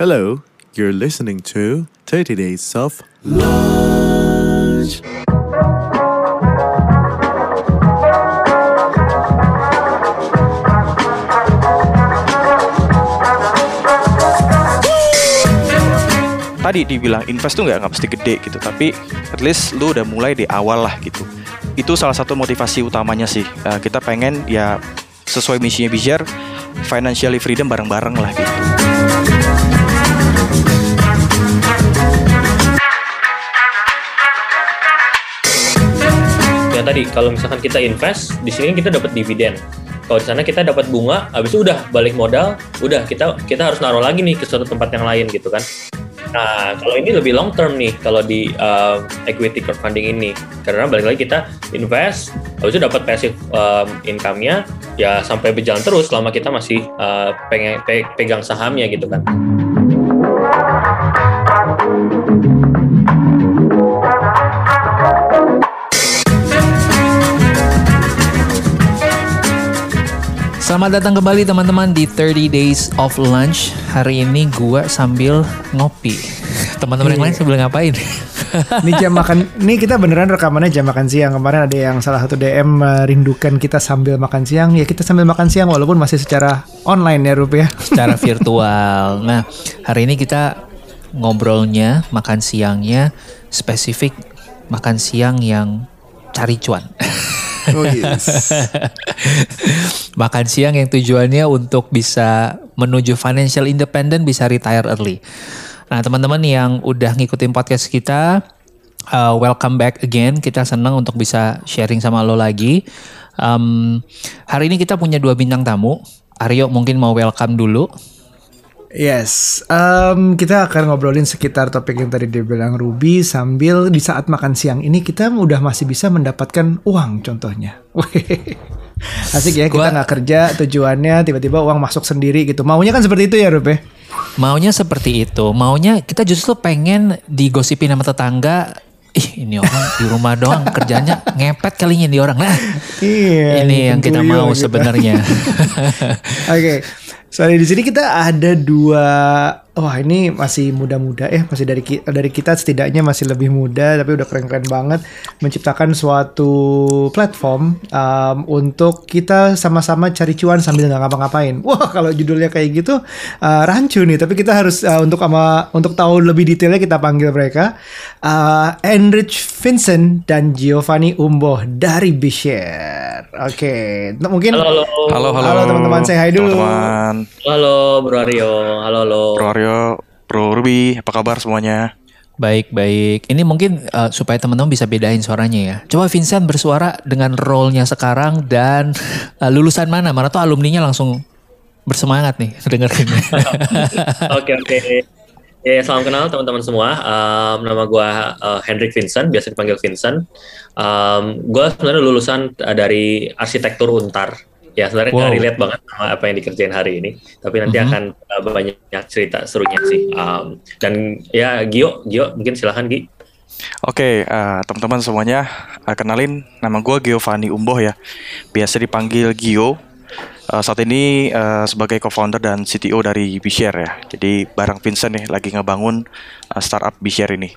Hello, you're listening to 30 Days of Lunch. tadi dibilang invest tuh nggak nggak mesti gede gitu tapi at least lu udah mulai di awal lah gitu. Itu salah satu motivasi utamanya sih. Eh, kita pengen ya sesuai misinya Bijar financially freedom bareng-bareng lah gitu yang tadi kalau misalkan kita invest di sini kita dapat dividen. Kalau di sana kita dapat bunga habis itu udah balik modal udah kita kita harus naruh lagi nih ke suatu tempat yang lain gitu kan. Nah kalau ini lebih long term nih kalau di uh, equity crowdfunding ini. Karena balik lagi kita invest habis itu dapat passive um, income-nya ya sampai berjalan terus selama kita masih uh, pengen pe- pegang sahamnya gitu kan Selamat datang kembali teman-teman di 30 Days of Lunch. Hari ini gua sambil ngopi. Teman-teman yang lain sambil ngapain? Ini jam makan, ini kita beneran rekamannya jam makan siang. Kemarin ada yang salah satu DM merindukan kita sambil makan siang. Ya kita sambil makan siang walaupun masih secara online ya Rup ya. Secara virtual. Nah, hari ini kita ngobrolnya, makan siangnya spesifik makan siang yang cari cuan. Oh yes. makan siang yang tujuannya untuk bisa menuju financial independent, bisa retire early. Nah, teman-teman yang udah ngikutin podcast kita, uh, welcome back again. Kita senang untuk bisa sharing sama lo lagi. Um, hari ini kita punya dua bintang tamu. Aryo mungkin mau welcome dulu. Yes, Em, kita akan ngobrolin sekitar topik yang tadi dia bilang Ruby sambil di saat makan siang ini kita udah masih bisa mendapatkan uang contohnya. Asik ya kita nggak kerja tujuannya tiba-tiba uang masuk sendiri gitu. Maunya kan seperti itu ya Rup ya? Maunya seperti itu. Maunya kita justru pengen digosipin sama tetangga. Ih ini orang di rumah doang kerjanya ngepet kalinya di orang. Nah Iya. ini yang kita tuyul mau gitu. sebenarnya. Oke, sorry di sini kita ada dua. Wah ini masih muda-muda. Eh masih dari ki- dari kita setidaknya masih lebih muda tapi udah keren-keren banget menciptakan suatu platform um, untuk kita sama-sama cari cuan sambil nggak ngapa-ngapain. Wah kalau judulnya kayak gitu uh, rancu nih. Tapi kita harus uh, untuk sama untuk tahu lebih detailnya kita panggil mereka. Uh, Enrich Vincent dan Giovanni Umboh dari Bishare. Oke, mungkin halo halo. Halo halo Halo, teman-teman, say hi dulu. teman-teman. Halo bro Aryo. Halo halo. Bro Aryo Bro Ruby apa kabar semuanya Baik, baik. Ini mungkin uh, supaya teman-teman bisa bedain suaranya ya. Coba Vincent bersuara dengan role-nya sekarang dan uh, lulusan mana? Mana tuh alumninya langsung bersemangat nih dengerin. Oke oke. Ya, ya, salam kenal teman-teman semua. Um, nama gue Hendrik Vincent, biasa dipanggil Vincent. Um, gue sebenarnya lulusan uh, dari arsitektur Untar. Ya sebenarnya Wow. relate banget sama apa yang dikerjain hari ini. Tapi nanti Mhm. akan uh, banyak cerita serunya sih. Um, dan ya Gio, Gio mungkin silahkan Gi. Oke, eh, teman-teman semuanya, eh, kenalin nama gue Giovanni Umboh ya. Biasa dipanggil Gio. Eh, saat ini eh, sebagai co-founder dan CTO dari Bishare ya. Jadi bareng Vincent nih lagi ngebangun eh, startup Bishare ini.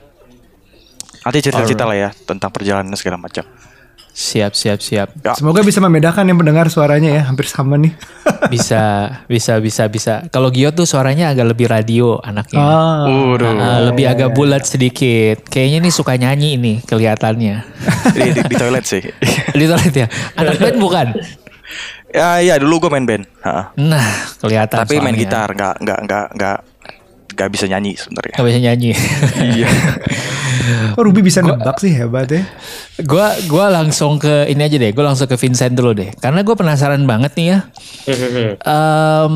Nanti cerita-cerita lah ya tentang perjalanan segala macam. Siap, siap, siap. Ya, Semoga bisa membedakan yang pendengar suaranya ya, hampir sama nih. Bisa, bisa, bisa, bisa. Kalau Gio tuh suaranya agak lebih radio anaknya. Waduh. Uh, lebih agak bulat sedikit. Kayaknya nih suka nyanyi ini kelihatannya. di, di, di toilet sih. Di toilet ya. Anak band bukan? ya, ya dulu gue main band. Ha. Nah, kelihatan Tapi main soalnya. gitar, nggak nggak nggak nggak nggak bisa nyanyi sebenarnya. Gak bisa nyanyi. Iya. oh, Ruby bisa nebak sih hebat ya. Gua gua langsung ke ini aja deh. Gue langsung ke Vincent dulu deh. Karena gue penasaran banget nih ya. Em,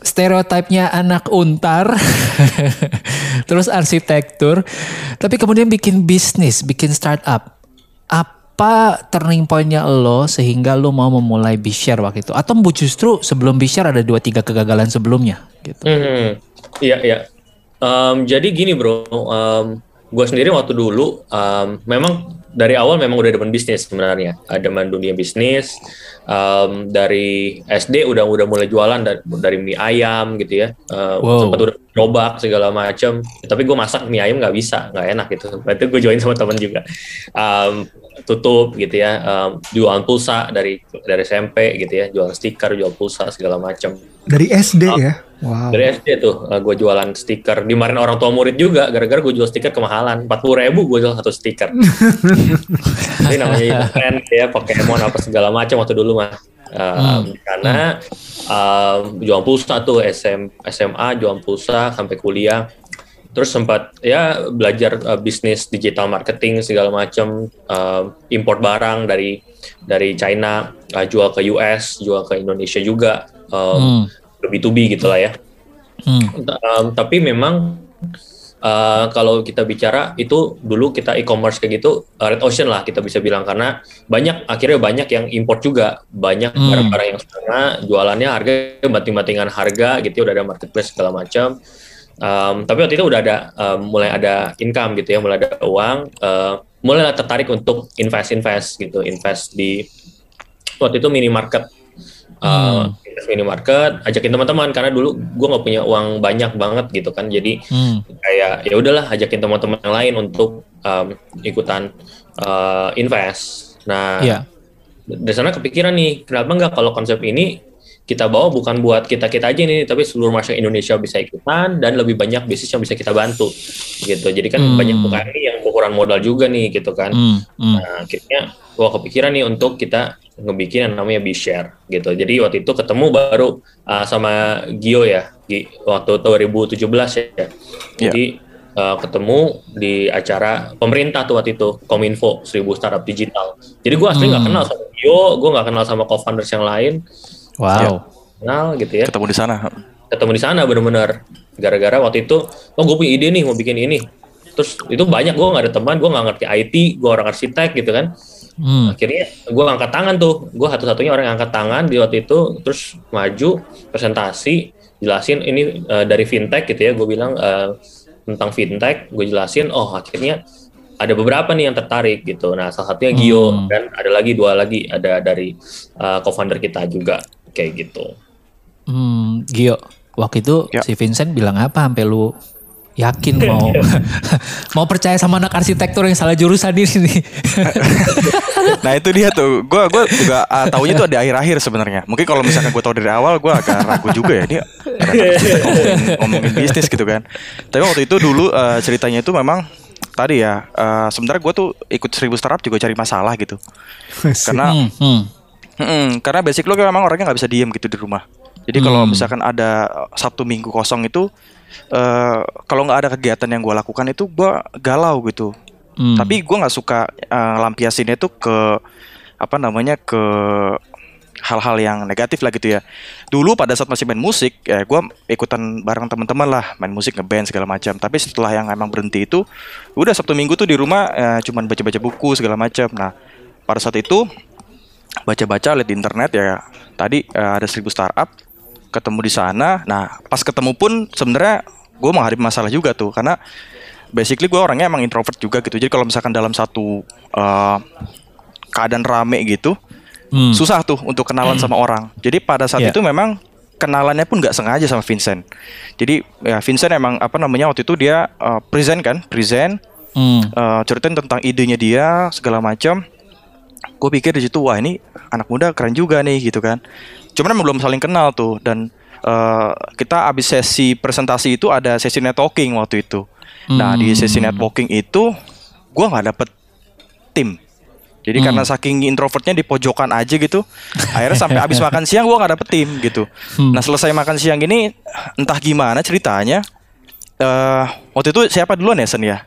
stereotipnya anak untar, terus arsitektur, tapi kemudian bikin bisnis, bikin startup. Apa turning pointnya lo sehingga lo mau memulai Bishare waktu itu? Atau justru sebelum Bishare ada dua tiga kegagalan sebelumnya? Gitu. Hmm, iya iya. Em, jadi gini bro, gue sendiri waktu dulu em, memang dari awal memang udah demen bisnis sebenarnya. Ada demen dunia bisnis. Um, dari SD udah udah mulai jualan dari, dari mie ayam gitu ya. Uh, Wow. Sempat udah gerobak segala macam. Tapi gue masak mie ayam nggak bisa, nggak enak gitu. Berarti gue join sama temen juga. Um, tutup gitu ya. Um, jualan pulsa dari dari SMP gitu ya. Jualan stiker, jual pulsa segala macam. Dari SD ya. Wow. Dari SD tuh gue jualan stiker. Dimarahin orang tua murid juga gara-gara gue jual stiker kemahalan. 40 ribu gue jual satu stiker. Ini namanya tren ya Pokemon apa segala macam waktu dulu mah. Um, Karena um, jual pulsa tuh SM, SMA jual pulsa sampai kuliah. Terus sempat ya belajar uh, bisnis digital marketing segala macam, um, import barang dari dari China, uh, jual ke US, jual ke Indonesia juga. Um, Hmm. B2B gitu lah ya. Hmm. Um, tapi memang uh, kalau kita bicara itu dulu kita e-commerce kayak gitu uh, red ocean lah kita bisa bilang karena banyak akhirnya banyak yang import juga banyak Hmm. barang-barang yang setengah jualannya harga banting-bantingan harga gitu ya udah ada marketplace segala macam. Um, tapi waktu itu udah ada um, mulai ada income gitu ya mulai ada uang uh, mulai tertarik untuk invest invest gitu invest di waktu itu minimarket uh, invest minimarket ajakin teman-teman karena dulu gue nggak punya uang banyak banget gitu kan jadi Hmm. kayak ya udahlah ajakin teman-teman yang lain untuk um, ikutan uh, invest nah Iya. dari sana kepikiran nih kenapa nggak kalau konsep ini kita bawa bukan buat kita kita aja nih tapi seluruh masyarakat Indonesia bisa ikutan dan lebih banyak bisnis yang bisa kita bantu gitu jadi kan Hmm. banyak UKM yang ukuran modal juga nih gitu kan Hmm. Hmm. Nah, akhirnya gua kepikiran nih untuk kita ngebikin yang namanya B-Share gitu. Jadi waktu itu ketemu baru uh, sama Gio ya, Gi, waktu 2017 ya. Jadi uh, ketemu di acara pemerintah tuh waktu itu, Kominfo, 1000 Startup Digital. Jadi gua asli nggak Hmm. kenal sama Gio, gua nggak kenal sama co-founders yang lain, Wow. kenal gitu ya. Ketemu di sana. ketemu di sana bener-bener. Gara-gara waktu itu oh gue punya ide nih mau bikin ini. Terus itu banyak gue nggak ada teman gue nggak ngerti IT gue orang arsitek gitu kan. Hmm. akhirnya gue angkat tangan tuh. Gue satu-satunya orang yang angkat tangan di waktu itu. Terus maju presentasi jelasin ini eh, dari fintech gitu ya. Gue bilang eh, tentang fintech gue jelasin oh akhirnya ada beberapa nih yang tertarik gitu. Nah salah satunya Gio Hmm. dan ada lagi dua lagi. Ada dari eh, co-founder kita juga kayak gitu Hmm, Gio, waktu itu Ya. si Vincent bilang apa sampai lu yakin mau mau percaya sama anak arsitektur yang salah jurusan ini nih. Nah itu dia tuh. Gue gua juga uh, taunya tuh di akhir-akhir sebenarnya. Mungkin kalau misalkan gue tahu dari awal, gue agak ragu juga ya dia ngomongin, ngomongin bisnis gitu kan. Tapi waktu itu dulu uh, ceritanya itu memang tadi ya. Uh, sebenarnya gue tuh ikut seribu startup juga cari masalah gitu. Karena Hmm, hmm. Mm-mm, karena basic lo memang orangnya nggak bisa diem gitu di rumah. Jadi kalau Hmm. misalkan ada Sabtu Minggu kosong itu, eh kalau nggak ada kegiatan yang gue lakukan itu gue galau gitu. Hmm. Tapi gue nggak suka eh, lampiasinnya tuh ke apa namanya ke hal-hal yang negatif lah gitu ya. Dulu pada saat masih main musik, ya gue ikutan bareng teman-teman lah main musik ngeband segala macam. Tapi setelah yang emang berhenti itu, udah Sabtu Minggu tuh di rumah eh, cuman baca-baca buku segala macam. Nah pada saat itu baca-baca lihat di internet ya. Tadi eh, ada seribu startup ketemu di sana. Nah pas ketemu pun sebenarnya gue menghadapi masalah juga tuh karena basically gue orangnya emang introvert juga gitu. Jadi kalau misalkan dalam satu eh, keadaan rame gitu Hmm. susah tuh untuk kenalan sama orang. Jadi pada saat Iya. itu memang kenalannya pun nggak sengaja sama Vincent. Jadi ya Vincent emang apa namanya waktu itu dia eh, present kan present Hmm. eh, ceritain tentang idenya dia segala macam gue pikir di situ wah ini anak muda keren juga nih gitu kan cuman emang belum saling kenal tuh dan eh, kita abis sesi presentasi itu ada sesi networking waktu itu nah di sesi Hmm. networking itu gue nggak dapet tim jadi Hmm. karena saking introvertnya di pojokan aja gitu akhirnya sampai abis makan siang gue nggak dapet tim gitu Hmm. nah selesai makan siang ini entah gimana ceritanya eh waktu itu siapa duluan ya Sen ya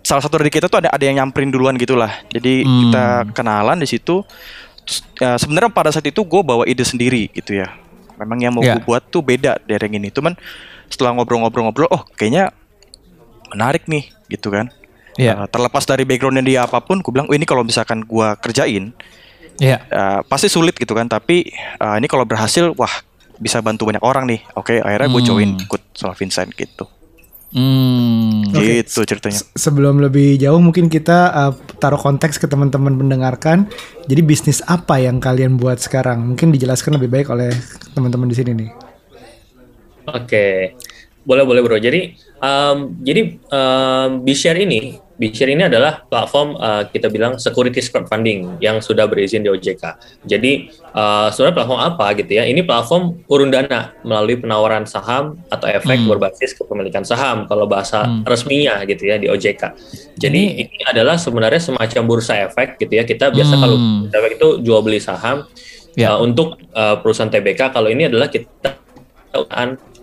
salah satu dari kita tuh ada ada yang nyamperin duluan gitulah. Jadi Hmm. kita kenalan di situ. Terus, ya, sebenarnya pada saat itu gue bawa ide sendiri gitu ya. Memang yang mau Ya. gue buat tuh beda dari yang ini. Cuman setelah ngobrol-ngobrol-ngobrol, oh kayaknya menarik nih gitu kan. Iya. Eh, terlepas dari backgroundnya dia apa pun, gue bilang, oh ini kalau misalkan gue kerjain, Iya. eh, pasti sulit gitu kan. Tapi eh, ini kalau berhasil, wah bisa bantu banyak orang nih. Oke, akhirnya gue Hmm. join ikut sama Vincent gitu. Hmm, okay. gitu ceritanya. Sebelum lebih jauh mungkin kita uh, taruh konteks ke teman-teman mendengarkan. Jadi bisnis apa yang kalian buat sekarang? Mungkin dijelaskan lebih baik oleh teman-teman di sini nih. Oke. Okay. Boleh boleh bro. Jadi um, jadi um, Bishare ini Bishare ini adalah platform uh, kita bilang security crowdfunding yang sudah berizin di OJK. Jadi uh, sebenarnya platform apa gitu ya? Ini platform urun dana melalui penawaran saham atau efek hmm. berbasis kepemilikan saham kalau bahasa hmm. resminya gitu ya di OJK. Jadi ini, ini adalah sebenarnya semacam bursa efek gitu ya. Kita biasa hmm. kalau efek itu jual beli saham ya. uh, untuk uh, perusahaan TBK. Kalau ini adalah kita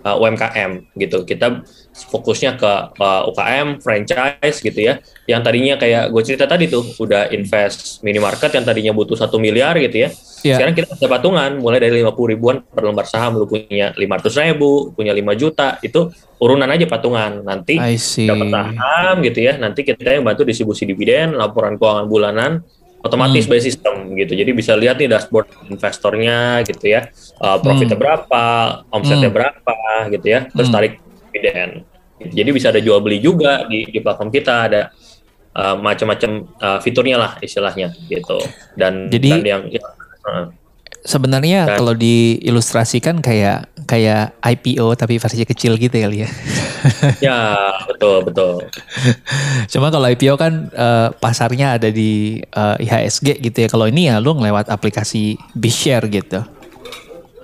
uh, UMKM gitu. Kita fokusnya ke uh, UKM, franchise gitu ya. Yang tadinya kayak gue cerita tadi tuh udah invest minimarket yang tadinya butuh satu miliar gitu ya. Yeah. Sekarang kita bisa patungan mulai dari 50 ribuan per lembar saham lu punya 500 ribu, punya 5 juta itu urunan aja patungan. Nanti dapat saham gitu ya. Nanti kita yang bantu distribusi dividen, laporan keuangan bulanan otomatis hmm. by system gitu. Jadi bisa lihat nih dashboard investornya gitu ya, uh, profitnya hmm. berapa, omsetnya hmm. berapa gitu ya, terus hmm. tarik dividen. Jadi bisa ada jual beli juga di, di platform kita ada uh, macam-macam uh, fiturnya lah istilahnya gitu. Dan jadi dan yang ya, uh, sebenarnya dan, kalau diilustrasikan kayak kayak IPO tapi versi kecil gitu kali ya. ya betul betul. Cuma kalau IPO kan uh, pasarnya ada di uh, IHSG gitu ya. Kalau ini ya lu ngelewat aplikasi BeShare gitu.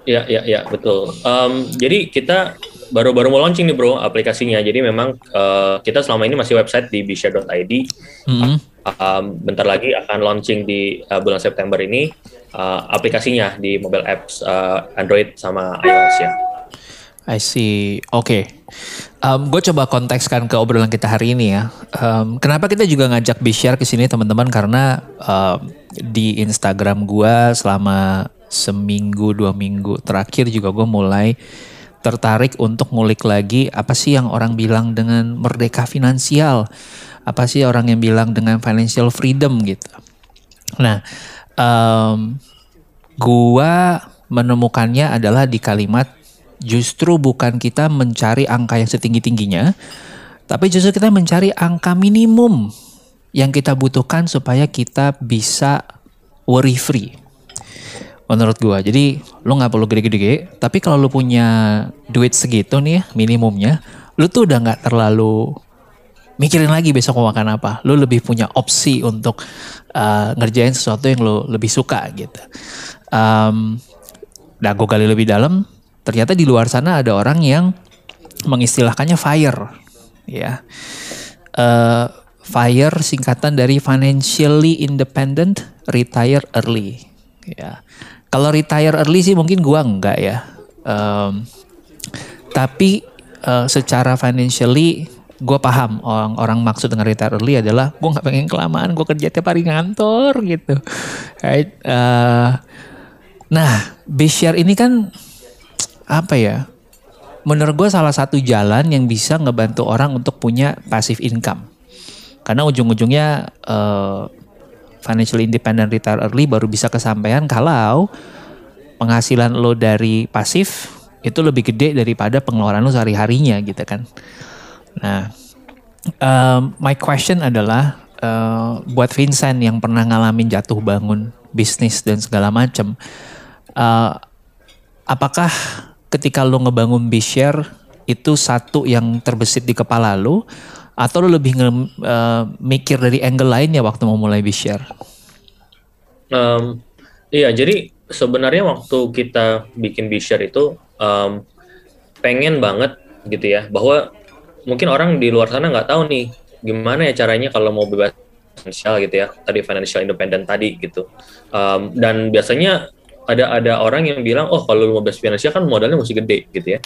Ya ya ya betul. Um, jadi kita baru-baru mau launching nih bro aplikasinya. Jadi memang uh, kita selama ini masih website di bishare.id. Mm -hmm. Um, bentar lagi akan launching di uh, bulan September ini uh, aplikasinya di mobile apps uh, Android sama iOS ya. I see. Oke. Okay. Um, gue coba kontekskan ke obrolan kita hari ini ya. Um, kenapa kita juga ngajak Bishare ke sini teman-teman karena um, di Instagram gue selama seminggu dua minggu terakhir juga gue mulai tertarik untuk ngulik lagi apa sih yang orang bilang dengan merdeka finansial, apa sih orang yang bilang dengan financial freedom gitu. Nah, um, gua menemukannya adalah di kalimat justru bukan kita mencari angka yang setinggi tingginya, tapi justru kita mencari angka minimum yang kita butuhkan supaya kita bisa worry free menurut gua. Jadi lu nggak perlu gede-gede, tapi kalau lu punya duit segitu nih ya, minimumnya, lu tuh udah nggak terlalu mikirin lagi besok mau makan apa. Lu lebih punya opsi untuk uh, ngerjain sesuatu yang lu lebih suka gitu. Um, nah gue gali lebih dalam, ternyata di luar sana ada orang yang mengistilahkannya fire, ya. Uh, FIRE singkatan dari Financially Independent Retire Early. Ya. Kalau retire early sih mungkin gua enggak ya. Um, tapi uh, secara financially gue paham orang orang maksud dengan retire early adalah gue nggak pengen kelamaan gue kerja tiap hari ngantor gitu right? uh, nah share ini kan apa ya menurut gue salah satu jalan yang bisa ngebantu orang untuk punya passive income karena ujung-ujungnya uh, financial independent retire early baru bisa kesampaian kalau penghasilan lo dari pasif itu lebih gede daripada pengeluaran lo sehari-harinya gitu kan. Nah, um, my question adalah uh, buat Vincent yang pernah ngalamin jatuh bangun bisnis dan segala macam, uh, apakah ketika lo ngebangun Bishare itu satu yang terbesit di kepala lo atau lu lebih nge, uh, mikir dari angle lain ya waktu mau mulai share? Um, iya, jadi sebenarnya waktu kita bikin share itu um, pengen banget gitu ya bahwa mungkin orang di luar sana nggak tahu nih gimana ya caranya kalau mau bebas finansial gitu ya tadi financial independent tadi gitu um, dan biasanya ada ada orang yang bilang oh kalau mau bebas finansial kan modalnya masih gede gitu ya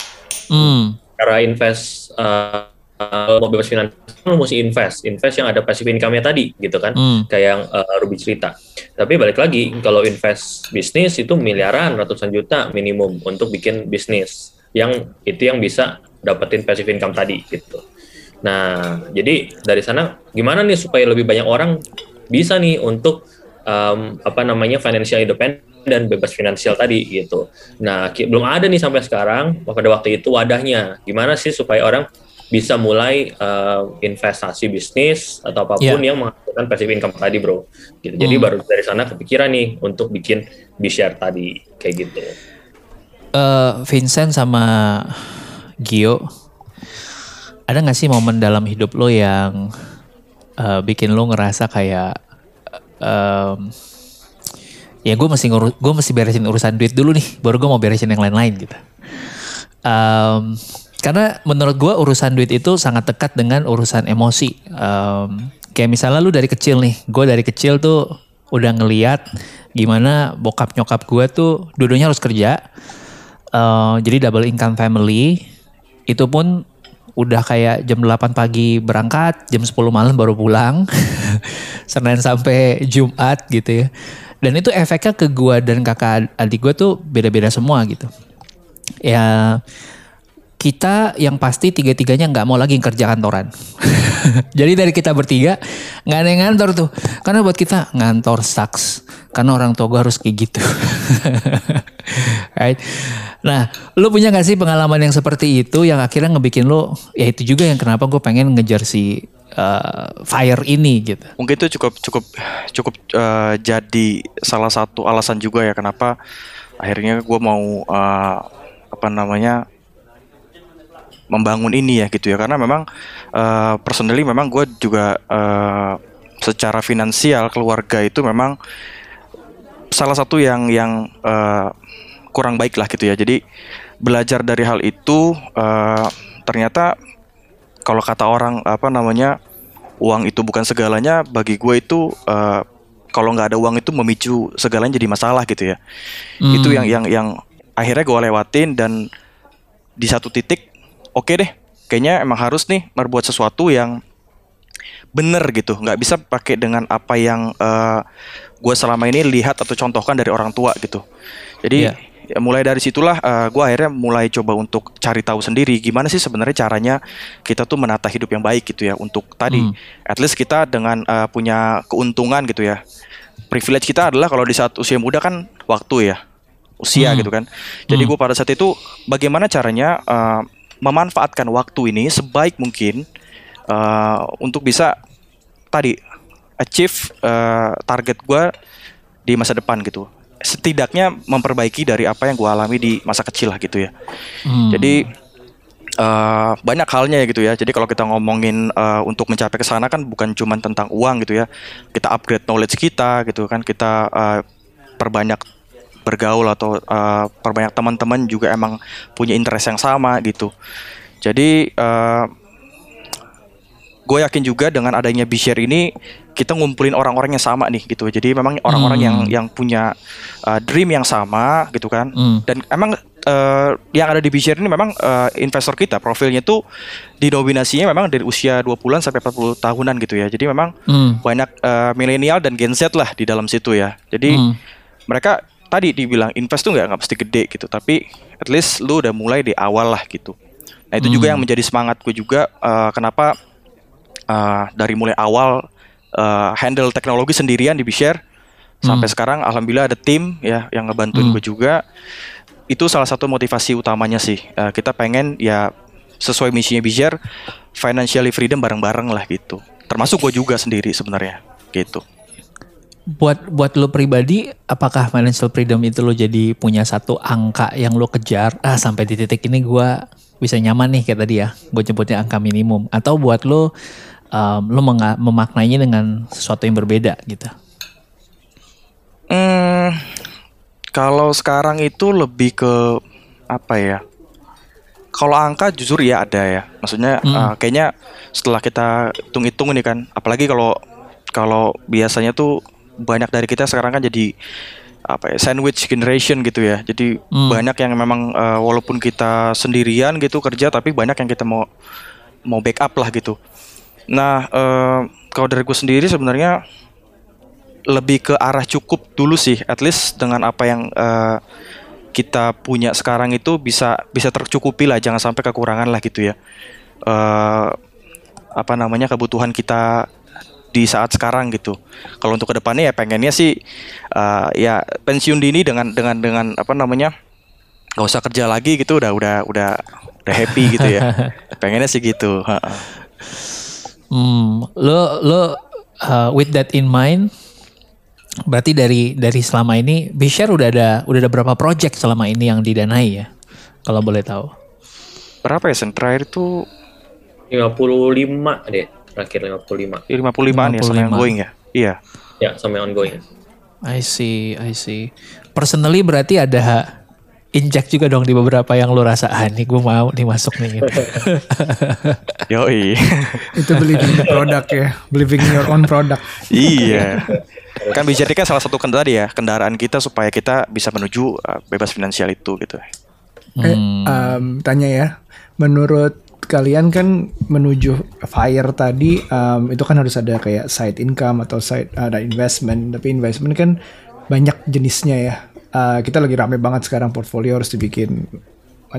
hmm. cara invest uh, uh, mau bebas finansial lu mesti invest invest yang ada passive income-nya tadi gitu kan hmm. kayak yang uh, Ruby cerita tapi balik lagi kalau invest bisnis itu miliaran ratusan juta minimum untuk bikin bisnis yang itu yang bisa dapetin passive income tadi gitu nah jadi dari sana gimana nih supaya lebih banyak orang bisa nih untuk um, apa namanya financial independent dan bebas finansial tadi gitu. Nah, belum ada nih sampai sekarang pada waktu itu wadahnya. Gimana sih supaya orang bisa mulai uh, investasi bisnis atau apa pun yeah. yang menghasilkan passive income tadi bro gitu jadi hmm. baru dari sana kepikiran nih untuk bikin B-share tadi kayak gitu uh, Vincent sama Gio ada nggak sih momen dalam hidup lo yang uh, bikin lo ngerasa kayak um, ya gue masih ngurus gue masih beresin urusan duit dulu nih baru gue mau beresin yang lain-lain gitu um, karena menurut gue urusan duit itu sangat dekat dengan urusan emosi. Um, kayak misalnya lu dari kecil nih, gue dari kecil tuh udah ngeliat gimana bokap nyokap gue tuh dua-duanya harus kerja. Uh, jadi double income family. Itu pun udah kayak jam 8 pagi berangkat, jam 10 malam baru pulang. Senin sampai Jumat gitu ya. Dan itu efeknya ke gue dan kakak adik gue tuh beda-beda semua gitu. Ya kita yang pasti tiga-tiganya nggak mau lagi kerja kantoran. Jadi dari kita bertiga nggak ada yang ngantor tuh. Karena buat kita ngantor sucks. Karena orang tua gue harus kayak gitu. right? Nah, lu punya gak sih pengalaman yang seperti itu yang akhirnya ngebikin lu, ya itu juga yang kenapa gue pengen ngejar si uh, fire ini gitu. Mungkin itu cukup cukup cukup uh, jadi salah satu alasan juga ya kenapa akhirnya gue mau uh, apa namanya membangun ini ya gitu ya. Karena memang uh, personally memang gue juga uh, secara finansial keluarga itu memang salah satu yang yang uh, kurang baik lah gitu ya. Jadi belajar dari hal itu uh, ternyata kalau kata orang apa namanya uang itu bukan segalanya bagi gue itu uh, kalau nggak ada uang itu memicu segalanya jadi masalah gitu ya. Hmm. itu yang yang yang akhirnya gue lewatin dan di satu titik oke okay deh kayaknya emang harus nih berbuat sesuatu yang bener gitu nggak bisa pakai dengan apa yang uh, eh, gue selama ini lihat atau contohkan dari orang tua gitu jadi yeah. ya, mulai dari situlah uh, eh, gue akhirnya mulai coba untuk cari tahu sendiri gimana sih sebenarnya caranya kita tuh menata hidup yang baik gitu ya untuk tadi mm. at least kita dengan uh, punya keuntungan gitu ya privilege kita adalah kalau di saat usia muda kan waktu ya usia hmm. gitu kan. Jadi hmm. gue pada saat itu bagaimana caranya uh, memanfaatkan waktu ini sebaik mungkin uh, untuk bisa tadi achieve uh, target gue di masa depan gitu. Setidaknya memperbaiki dari apa yang gue alami di masa kecil lah gitu ya. Hmm. Jadi uh, banyak halnya ya gitu ya. Jadi kalau kita ngomongin uh, untuk mencapai ke sana kan bukan cuma tentang uang gitu ya. Kita upgrade knowledge kita gitu kan. Kita uh, perbanyak bergaul atau uh, perbanyak teman-teman juga emang punya interest yang sama gitu. Jadi uh, gue yakin juga dengan adanya B-share ini kita ngumpulin orang-orang yang sama nih gitu. Jadi memang orang-orang hmm. yang yang punya uh, dream yang sama gitu kan. Hmm. Dan emang uh, yang ada di B-share ini memang uh, investor kita profilnya tuh dinominasinya memang dari usia 20-an sampai 40 tahunan gitu ya. Jadi memang hmm. banyak uh, milenial dan Gen Z lah di dalam situ ya. Jadi hmm. mereka tadi dibilang invest tuh nggak nggak pasti gede gitu tapi at least lu udah mulai di awal lah gitu nah itu hmm. juga yang menjadi semangat gue juga uh, kenapa uh, dari mulai awal uh, handle teknologi sendirian di Bishare hmm. sampai sekarang alhamdulillah ada tim ya yang ngebantuin hmm. gue juga itu salah satu motivasi utamanya sih uh, kita pengen ya sesuai misinya Bishare financially freedom bareng-bareng lah gitu termasuk gue juga sendiri sebenarnya gitu buat buat lo pribadi apakah financial freedom itu lo jadi punya satu angka yang lo kejar? Ah sampai di titik ini gue bisa nyaman nih kayak tadi ya gue nyebutnya angka minimum. Atau buat lo um, lo memaknainya dengan sesuatu yang berbeda gitu? Hmm, kalau sekarang itu lebih ke apa ya kalau angka jujur ya ada ya. Maksudnya hmm. uh, kayaknya setelah kita hitung-hitung nih kan apalagi kalau kalau biasanya tuh banyak dari kita sekarang kan jadi apa ya sandwich generation gitu ya. Jadi hmm. banyak yang memang uh, walaupun kita sendirian gitu kerja tapi banyak yang kita mau mau backup lah gitu. Nah uh, kalau dari gue sendiri sebenarnya lebih ke arah cukup dulu sih at least dengan apa yang uh, kita punya sekarang itu bisa bisa tercukupi lah jangan sampai kekurangan lah gitu ya. Uh, apa namanya kebutuhan kita di saat sekarang gitu. Kalau untuk ke depannya ya pengennya sih uh, ya pensiun dini dengan dengan dengan apa namanya nggak usah kerja lagi gitu udah udah udah udah happy gitu ya. Pengennya sih gitu hmm, lo lo uh, with that in mind berarti dari dari selama ini Bishare udah ada udah ada berapa project selama ini yang didanai ya? Kalau boleh tahu. Berapa ya sen? Terakhir itu 55 deh terakhir 55 ya, 55 nih sama yang going ya iya ya sama yang ongoing I see I see personally berarti ada injek juga dong di beberapa yang lo rasa ah nih gue mau nih masuk nih gitu. Yoi. Itu believing the product ya, believing in your own product. iya. Kan BJT kan salah satu kendala ya, kendaraan kita supaya kita bisa menuju uh, bebas finansial itu gitu. Eh, um, tanya ya, menurut kalian kan menuju fire tadi um, itu kan harus ada kayak side income atau side ada investment, tapi investment kan banyak jenisnya ya. Uh, kita lagi rame banget sekarang portfolio harus dibikin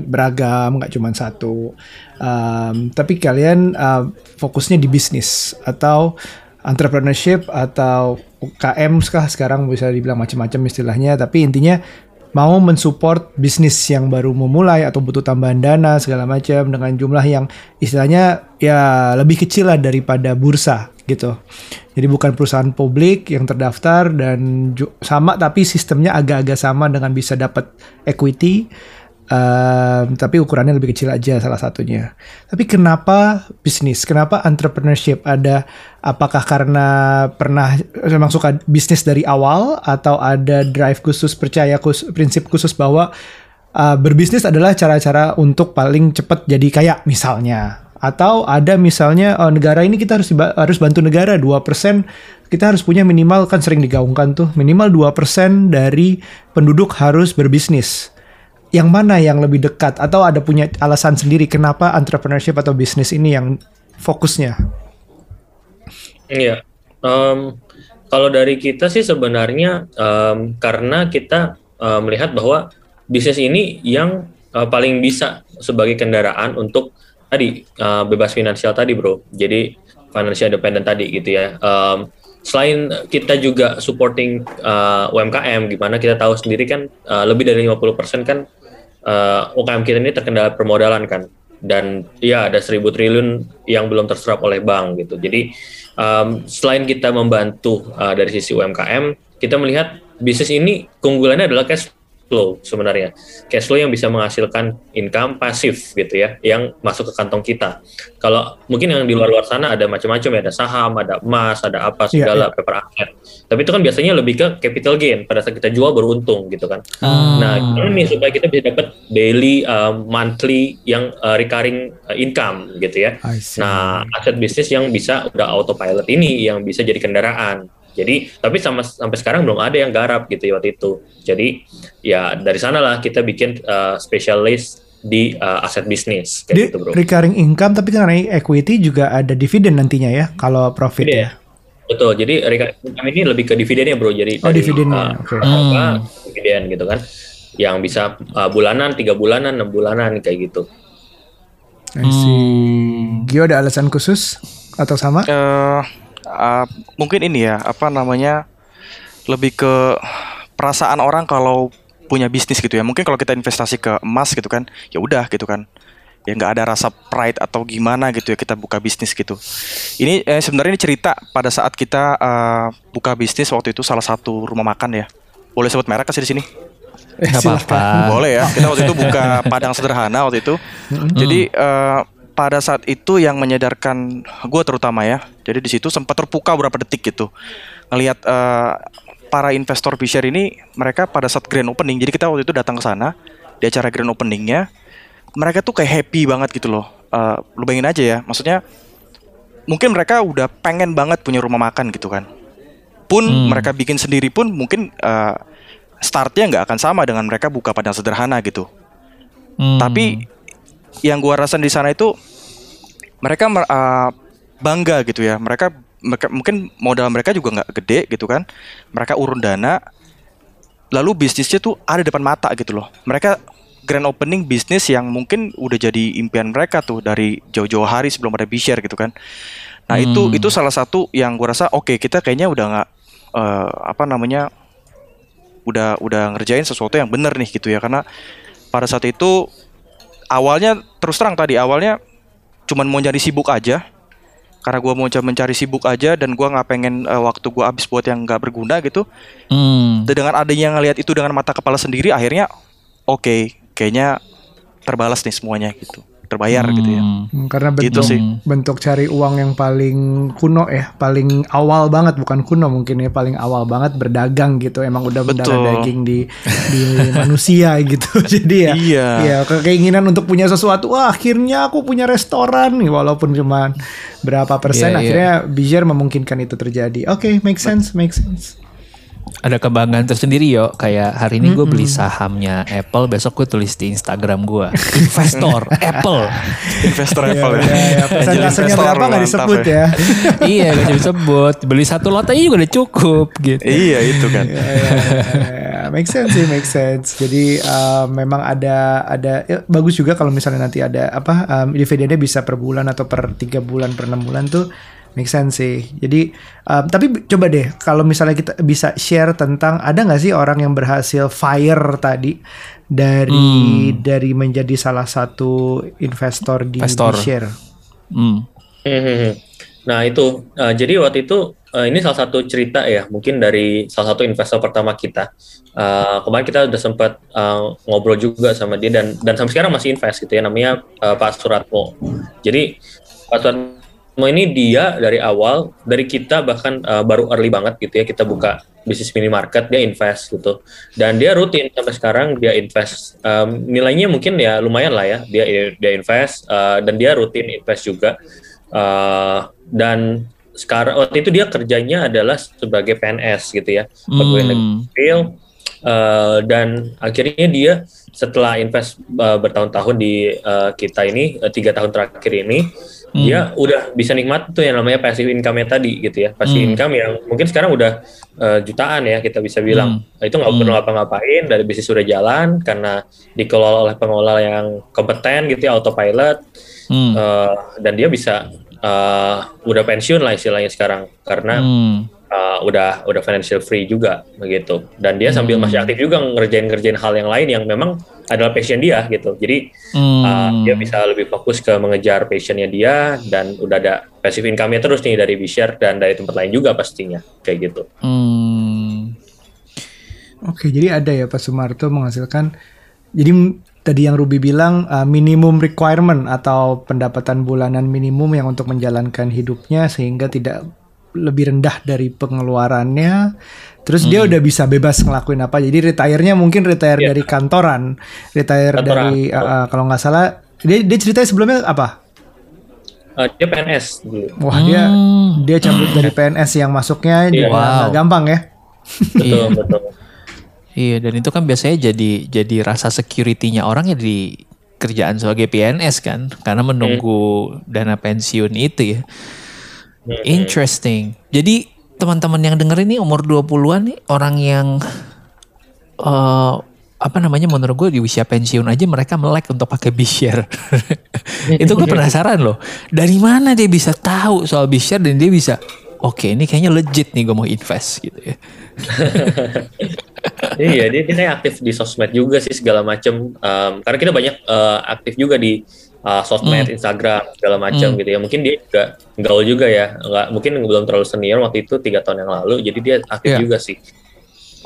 beragam nggak cuma satu. Um, tapi kalian uh, fokusnya di bisnis atau entrepreneurship atau UKM sekarang bisa dibilang macam-macam istilahnya. Tapi intinya mau mensupport bisnis yang baru memulai atau butuh tambahan dana segala macam dengan jumlah yang istilahnya ya lebih kecil lah daripada bursa gitu. Jadi bukan perusahaan publik yang terdaftar dan sama tapi sistemnya agak-agak sama dengan bisa dapat equity. Um, tapi ukurannya lebih kecil aja salah satunya. Tapi kenapa bisnis? Kenapa entrepreneurship? Ada apakah karena pernah memang suka bisnis dari awal atau ada drive khusus percaya khusus, prinsip khusus bahwa uh, berbisnis adalah cara-cara untuk paling cepat jadi kaya misalnya atau ada misalnya oh, negara ini kita harus harus bantu negara 2% kita harus punya minimal kan sering digaungkan tuh minimal 2% dari penduduk harus berbisnis. Yang mana yang lebih dekat atau ada punya alasan sendiri kenapa entrepreneurship atau bisnis ini yang fokusnya? Iya. Um, kalau dari kita sih sebenarnya um, karena kita uh, melihat bahwa bisnis ini yang uh, paling bisa sebagai kendaraan untuk tadi uh, bebas finansial tadi bro jadi financial independent tadi gitu ya um, selain kita juga supporting uh, UMKM gimana kita tahu sendiri kan uh, lebih dari 50% kan uh, UMKM kita ini terkendala permodalan kan. Dan ya ada seribu triliun yang belum terserap oleh bank gitu. Jadi um, selain kita membantu uh, dari sisi UMKM kita melihat bisnis ini keunggulannya adalah cash flow sebenarnya. Cash flow yang bisa menghasilkan income pasif gitu ya yang masuk ke kantong kita. Kalau mungkin yang di luar-luar sana ada macam-macam ya ada saham ada emas ada apa iya, segala yeah, yeah. paper asset. Tapi itu kan biasanya lebih ke capital gain pada saat kita jual beruntung gitu kan. Hmm. nah ini supaya kita bisa dapat daily uh, monthly yang uh, recurring uh, income gitu ya? Nah aset bisnis yang bisa udah autopilot ini yang bisa jadi kendaraan jadi tapi sama sampai sekarang belum ada yang garap gitu ya waktu itu. Jadi ya dari sanalah kita bikin uh, specialist di uh, aset bisnis kayak di gitu bro. Recurring income tapi karena equity juga ada dividen nantinya ya kalau profit ya. Betul. Jadi recurring income ini lebih ke dividennya bro. Jadi oh dividennya. Uh, okay. hmm. dividen gitu kan. Yang bisa uh, bulanan, tiga bulanan, enam bulanan kayak gitu. I see. Hmm. Gio ada alasan khusus atau sama? Uh, uh, mungkin ini ya apa namanya lebih ke perasaan orang kalau punya bisnis gitu ya mungkin kalau kita investasi ke emas gitu kan ya udah gitu kan ya nggak ada rasa pride atau gimana gitu ya kita buka bisnis gitu ini eh, sebenarnya ini cerita pada saat kita uh, buka bisnis waktu itu salah satu rumah makan ya boleh sebut merek kasih di sini Gak apa-apa. Boleh ya. Kita waktu itu buka padang sederhana waktu itu. Jadi uh, pada saat itu yang menyadarkan gue terutama ya. Jadi di situ sempat terpukau beberapa detik gitu. Ngelihat uh, para investor Fisher ini mereka pada saat grand opening. Jadi kita waktu itu datang ke sana di acara grand openingnya. Mereka tuh kayak happy banget gitu loh. Uh, lu bayangin aja ya. Maksudnya mungkin mereka udah pengen banget punya rumah makan gitu kan. Pun hmm. mereka bikin sendiri pun mungkin uh, startnya nggak akan sama dengan mereka buka padang sederhana gitu. Hmm. Tapi yang gua rasa di sana itu mereka uh, bangga gitu ya. Mereka, mereka mungkin modal mereka juga nggak gede gitu kan. Mereka urun dana, lalu bisnisnya tuh ada depan mata gitu loh. Mereka grand opening bisnis yang mungkin udah jadi impian mereka tuh dari jauh-jauh hari sebelum ada share gitu kan. Nah hmm. itu itu salah satu yang gue rasa oke okay, kita kayaknya udah nggak uh, apa namanya udah udah ngerjain sesuatu yang benar nih gitu ya karena pada saat itu awalnya terus terang tadi awalnya cuman mau nyari sibuk aja. Karena gua mau mencari sibuk aja dan gua nggak pengen uh, waktu gua habis buat yang nggak berguna gitu. Hmm. dan dengan adanya ngelihat itu dengan mata kepala sendiri akhirnya oke kayaknya terbalas nih semuanya gitu terbayar gitu ya Hmm. Hmm, Karena Gitu bentuk sih. bentuk cari uang yang paling kuno ya, paling awal banget bukan kuno mungkin ya paling awal banget berdagang gitu. Emang udah mendarah daging di di manusia gitu. Jadi ya, Iya. ya ke- keinginan untuk punya sesuatu. Wah, akhirnya aku punya restoran walaupun cuma berapa persen. Iya, iya. akhirnya Bijar memungkinkan itu terjadi. Oke, make sense, make sense. Ada kebanggaan tersendiri yo. Kayak hari ini gue beli sahamnya Apple, besok gue tulis di Instagram gue. Investor Apple. investor Apple ya, Ya, ya, persentasenya investor, berapa nggak disebut ya. ya. iya gak disebut. Beli satu lot aja juga udah cukup gitu. iya itu kan Ya, make sense sih, make sense. Jadi um, memang ada ada ya, bagus juga kalau misalnya nanti ada apa um, dividennya bisa per bulan atau per tiga bulan per enam bulan tuh make sense sih. Jadi um, tapi coba deh kalau misalnya kita bisa share tentang ada nggak sih orang yang berhasil fire tadi dari dari menjadi salah satu investor di, Investor. di share. Hmm. Hmm. Nah itu, eh, jadi waktu itu eh, ini salah satu cerita ya, mungkin dari salah satu investor pertama kita. Eh, kemarin kita udah sempat eh, ngobrol juga sama dia dan dan sampai sekarang masih invest gitu ya, namanya eh, Pak Suratmo. Jadi Pak Suratmo ini dia dari awal, dari kita bahkan eh, baru early banget gitu ya, kita buka bisnis minimarket, dia invest gitu. Dan dia rutin sampai sekarang dia invest. Em, nilainya mungkin ya lumayan lah ya, dia dia invest eh, dan dia rutin invest juga. Eh, dan sekarang waktu itu dia kerjanya adalah sebagai PNS gitu ya pegawai negeri Hmm. sipil Eh, dan akhirnya dia setelah invest eh, bertahun-tahun di eh, kita ini tiga tahun terakhir ini Hmm. dia udah bisa nikmat tuh yang namanya passive income tadi gitu ya passive Hmm. income yang mungkin sekarang udah eh, jutaan ya kita bisa bilang itu nggak perlu ngapa-ngapain dari bisnis sudah jalan karena dikelola oleh pengelola yang kompeten gitu ya autopilot Hmm. Eh, dan dia bisa eh, udah pensiun lah istilahnya sekarang karena Hmm. Uh, udah udah financial free juga begitu dan dia sambil masih aktif juga ngerjain ngerjain hal yang lain yang memang adalah passion dia gitu jadi Hmm. uh, dia bisa lebih fokus ke mengejar passionnya dia dan udah ada passive income-nya terus nih dari Bishare dan dari tempat lain juga pastinya kayak gitu Hmm. Oke, jadi ada ya Pak Sumarto menghasilkan. Jadi tadi yang Ruby bilang uh, minimum requirement atau pendapatan bulanan minimum yang untuk menjalankan hidupnya sehingga tidak lebih rendah dari pengeluarannya. Terus dia udah bisa bebas ngelakuin apa. Jadi retire-nya mungkin retire Iya. dari kantoran, retire Kantoran. dari uh, uh, kalau nggak salah dia dia ceritanya sebelumnya apa? Uh, dia PNS dulu Wah dia Hmm. dia cabut dari PNS yang masuknya Iya. juga Wow. gampang ya. betul betul Iya dan itu kan biasanya jadi jadi rasa security-nya orang ya di kerjaan sebagai PNS kan karena menunggu dana pensiun itu ya. Interesting. Jadi teman-teman yang denger ini umur 20-an nih orang yang eh apa namanya menurut gue di usia pensiun aja mereka melek untuk pakai Bishare. itu gue penasaran loh. Dari mana dia bisa tahu soal Bishare dan dia bisa oke ini kayaknya legit nih gue mau invest gitu ya. iya dia dia kayak aktif di sosmed juga sih segala macem Um, karena kita banyak uh, aktif juga di uh, sosmed Instagram segala macam gitu ya mungkin dia juga gaul juga ya nggak mungkin belum terlalu senior waktu itu tiga tahun yang lalu jadi dia aktif Iya. juga sih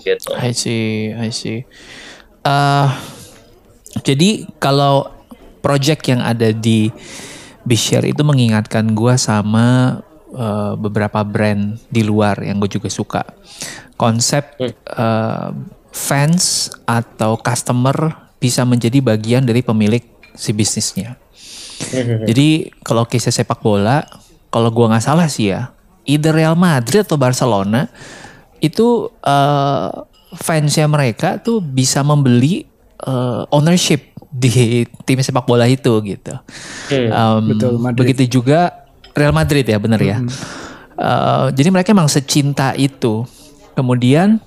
gitu I see, I see. Eh, jadi kalau project yang ada di Bishare itu mengingatkan gua sama eh, beberapa brand di luar yang gue juga suka. Konsep eh, fans atau customer bisa menjadi bagian dari pemilik si bisnisnya. Jadi kalau case sepak bola, kalau gua nggak salah sih ya, either Real Madrid atau Barcelona itu eh, fansnya mereka tuh bisa membeli eh, ownership di tim sepak bola itu gitu. Um, Betul, Madrid. Begitu juga Real Madrid ya, bener ya. Eh, jadi mereka emang secinta itu. Kemudian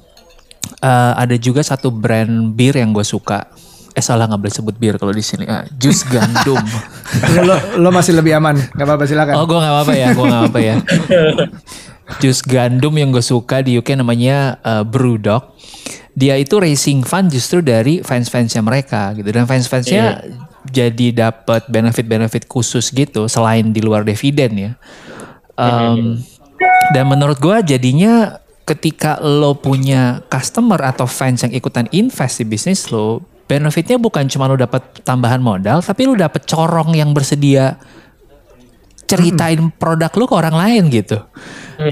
eh, ada juga satu brand bir yang gue suka. Eh salah nggak boleh sebut bir kalau di sini. Ah, jus gandum. lo, lo, masih lebih aman, nggak apa-apa silakan. Oh gue gak apa-apa ya, gue gak apa-apa ya. Jus gandum yang gue suka di UK namanya uh, Brewdog. dia itu raising fund justru dari fans-fansnya mereka gitu dan fans-fansnya jadi dapat benefit-benefit khusus gitu selain di luar dividen ya. Um, dan menurut gua jadinya ketika lo punya customer atau fans yang ikutan invest di bisnis lo, benefitnya bukan cuma lo dapat tambahan modal, tapi lo dapat corong yang bersedia ceritain produk lo ke orang lain gitu,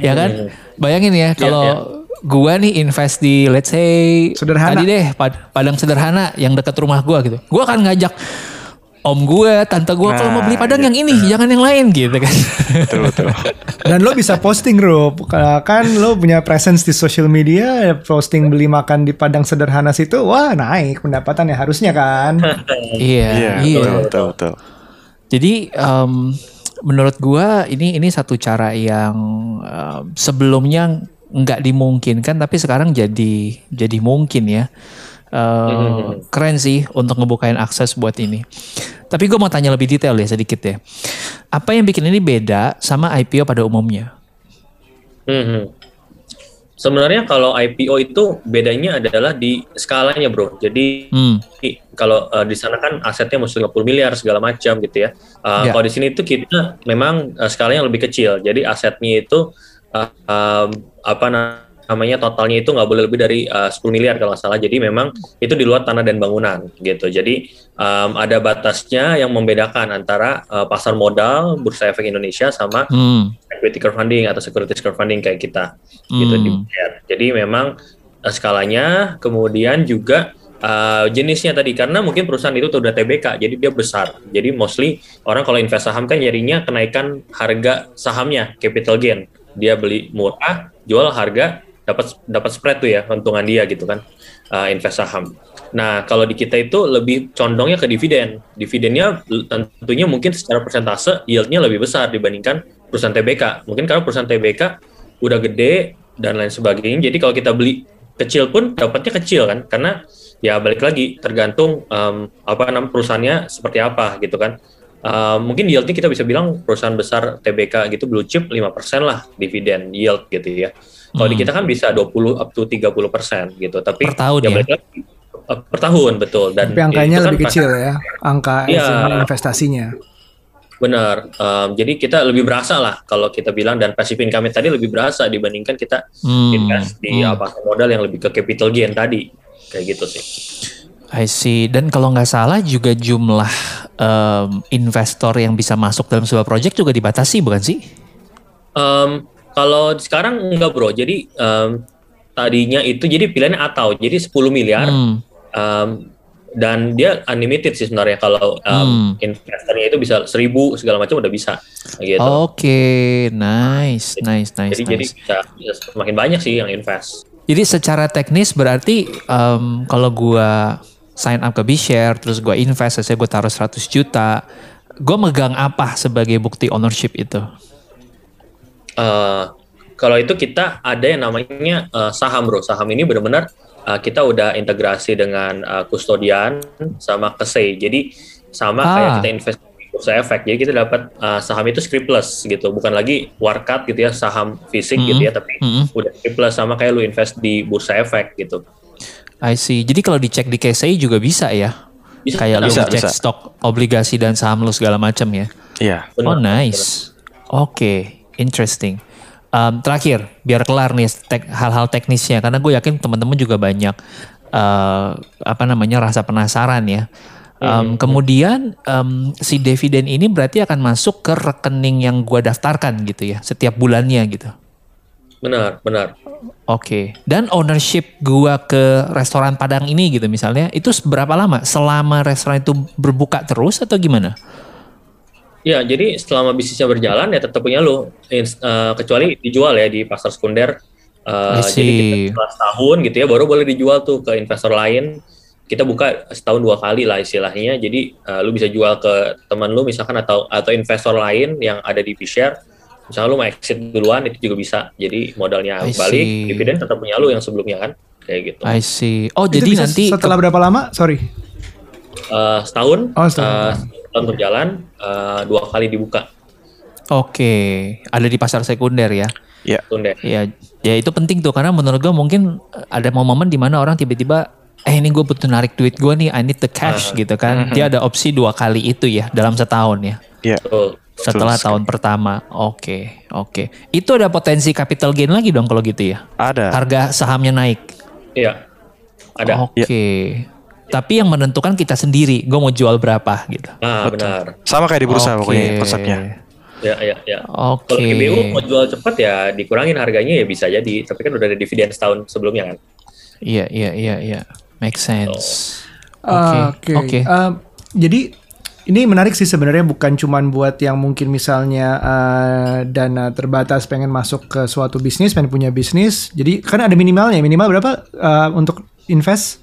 ya kan? Bayangin ya kalau gua nih invest di let's say Sederhana. tadi deh pad- padang sederhana yang dekat rumah gua gitu, gua akan ngajak om gue, tante gue kalau mau beli Nah, padang iya. yang ini, jangan yang lain gitu kan. betul betul. Dan lo bisa posting Rob, kan lo punya presence di social media, posting beli makan di Padang Sederhana situ, wah naik pendapatan ya harusnya kan. iya, Iya, iya. betul betul betul. Jadi em, menurut gua ini ini satu cara yang em, sebelumnya nggak dimungkinkan tapi sekarang jadi jadi mungkin ya. Eh, Keren sih untuk ngebukain akses buat ini. Tapi gue mau tanya lebih detail ya sedikit ya. Apa yang bikin ini beda sama IPO pada umumnya? Mhm. Sebenarnya kalau IPO itu bedanya adalah di skalanya bro. Jadi Hmm. kalau uh, di sana kan asetnya mesti 50 miliar segala macam gitu ya. Uh, Ya. Kalau di sini itu kita memang uh, skalanya lebih kecil. Jadi asetnya itu uh, um, apa na- namanya totalnya itu nggak boleh lebih dari uh, 10 miliar kalau salah. Jadi memang itu di luar tanah dan bangunan gitu. Jadi um, ada batasnya yang membedakan antara uh, pasar modal Bursa Efek Indonesia sama Hmm. equity crowdfunding atau securities crowdfunding kayak kita gitu di Hmm. BR. Jadi memang uh, skalanya kemudian juga uh, jenisnya tadi karena mungkin perusahaan itu tuh udah TBK jadi dia besar. Jadi mostly orang kalau invest saham kan nyarinya kenaikan harga sahamnya capital gain. Dia beli murah, jual harga dapat dapat spread tuh ya untungan dia gitu kan uh, invest saham. Nah, kalau di kita itu lebih condongnya ke dividen. Dividennya tentunya mungkin secara persentase yieldnya lebih besar dibandingkan perusahaan TBK. Mungkin karena perusahaan TBK udah gede dan lain sebagainya. Jadi kalau kita beli kecil pun dapatnya kecil kan, karena ya balik lagi tergantung um, apa namanya perusahaannya seperti apa gitu kan. Uh, mungkin yieldnya kita bisa bilang perusahaan besar TBK gitu blue chip 5% lah dividen yield gitu ya. Kalau di Hmm. kita kan bisa 20 up to 30% gitu. Tapi Per tahun ya? balik lagi, uh, per tahun betul dan Tapi angkanya itu kan lebih pas- kecil ya, angka Iya. investasinya. Benar. Um, jadi kita lebih berasa lah kalau kita bilang dan passive income tadi lebih berasa dibandingkan kita Hmm. invest di Hmm. apa modal yang lebih ke capital gain tadi kayak gitu sih. I see. Dan kalau nggak salah juga jumlah em, investor yang bisa masuk dalam sebuah project juga dibatasi bukan sih? Um, kalau sekarang enggak bro. Jadi um, tadinya itu jadi pilihannya atau jadi 10 miliar Hmm. um, dan dia unlimited sih sebenarnya kalau Hmm. um, investornya itu bisa 1000 segala macam udah bisa gitu. Oke, nice, nice, nice, jadi jadi nice. bisa, bisa semakin banyak sih yang invest. Jadi secara teknis berarti em, kalau gua sign up ke B-share terus gua invest, saya gue taruh 100 juta, gue megang apa sebagai bukti ownership itu? Eh, kalau itu kita ada yang namanya eh, saham bro. Saham ini benar-benar eh, kita udah integrasi dengan eh, kustodian sama kesei. Jadi sama Ah. kayak kita invest di bursa efek. Jadi kita dapat eh, saham itu scriptless gitu, bukan lagi warkat gitu ya saham fisik Mhm. gitu ya, tapi Mhm. udah scriptless sama kayak lu invest di bursa efek gitu. I see. Jadi kalau dicek di KSI juga bisa ya? Bisa, Kayak lu bisa, ngecek bisa. stok obligasi dan saham lu segala macam ya? Iya. Benar, oh nice. Oke, interesting. Um, terakhir, biar kelar nih tek- hal-hal teknisnya, karena gue yakin teman-teman juga banyak uh, apa namanya rasa penasaran ya. Um, Kemudian um, si dividen ini berarti akan masuk ke rekening yang gue daftarkan gitu ya, setiap bulannya gitu. Benar, benar. Oke. Dan ownership gua ke restoran Padang ini gitu misalnya, itu berapa lama? Selama restoran itu berbuka terus atau gimana? Ya, jadi selama bisnisnya berjalan ya tetap punya lu, Ins- eh, kecuali dijual ya di pasar sekunder. Eh, I jadi kita setelah setahun gitu ya, baru boleh dijual tuh ke investor lain. Kita buka setahun dua kali lah istilahnya. Jadi eh, lu bisa jual ke teman lu misalkan atau atau investor lain yang ada di share. Misalnya lu mau exit duluan itu juga bisa. Jadi modalnya I balik, see. dividen tetap punya lu yang sebelumnya kan, kayak gitu. I see. Oh, Itu jadi bisa nanti setelah berapa lama? Sorry. Eh, setahun, Oh, setahun. eh, setahun berjalan, eh, dua kali dibuka. Oke, ada di pasar sekunder ya. Ya. Tunde. Ya, ya itu penting tuh karena menurut gue mungkin ada momen di mana orang tiba-tiba eh ini gue butuh narik duit gue nih, I need the cash gitu kan. Dia ada opsi dua kali itu ya dalam setahun ya. Ya. Betul. Setelah Betul tahun pertama, oke, oke. Itu ada potensi capital gain lagi dong kalau gitu ya. Ada. Harga sahamnya naik. Iya. Ada. Oke. Tapi yang menentukan kita sendiri, gue mau jual berapa gitu. Nah, benar. Sama kayak di bursa Oke. pokoknya konsepnya. Ya, ya, ya. Oke. Kalau PBU mau jual cepat ya dikurangin harganya ya bisa jadi. Tapi kan udah ada dividen setahun sebelumnya kan. Iya, iya, iya, iya. Make sense. Ah, Oke, oke. Eh, jadi ini menarik sih sebenarnya bukan cuman buat yang mungkin misalnya eh, dana terbatas pengen masuk ke suatu bisnis, pengen punya bisnis. Jadi kan ada minimalnya. Minimal berapa eh, untuk invest?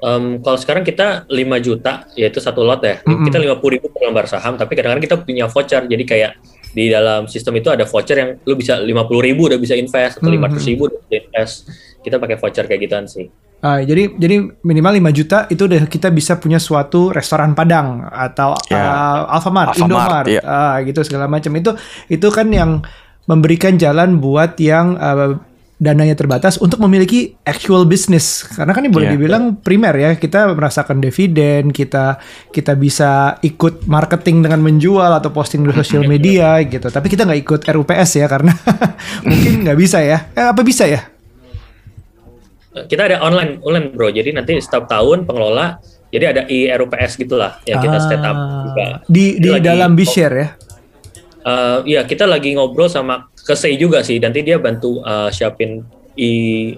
Em, kalau sekarang kita 5 juta, yaitu satu lot ya. Kita 50 ribu per lembar saham, tapi kadang-kadang kita punya voucher. Jadi kayak di dalam sistem itu ada voucher yang lu bisa 50 ribu udah bisa invest, atau 500 ribu udah bisa invest. Kita pakai voucher kayak gituan sih. Ah, jadi jadi minimal 5 juta itu udah kita bisa punya suatu restoran Padang atau Ya. uh, Alfamart, Alfamart, Indomart, ya. ah, gitu segala macam itu itu kan yang memberikan jalan buat yang uh, dananya terbatas untuk memiliki actual business karena kan ini boleh Ya. dibilang primer ya kita merasakan dividen kita kita bisa ikut marketing dengan menjual atau posting di sosial media gitu tapi kita nggak ikut RUPS ya karena mungkin nggak bisa ya eh, apa bisa ya Kita ada online, online bro. Jadi nanti setiap tahun pengelola, jadi ada IRUPS gitulah yang kita set up juga. Ah, di di dalam BeShare ya. Eh, Iya, kita lagi ngobrol sama Kesei juga sih. Nanti dia bantu eh, siapin i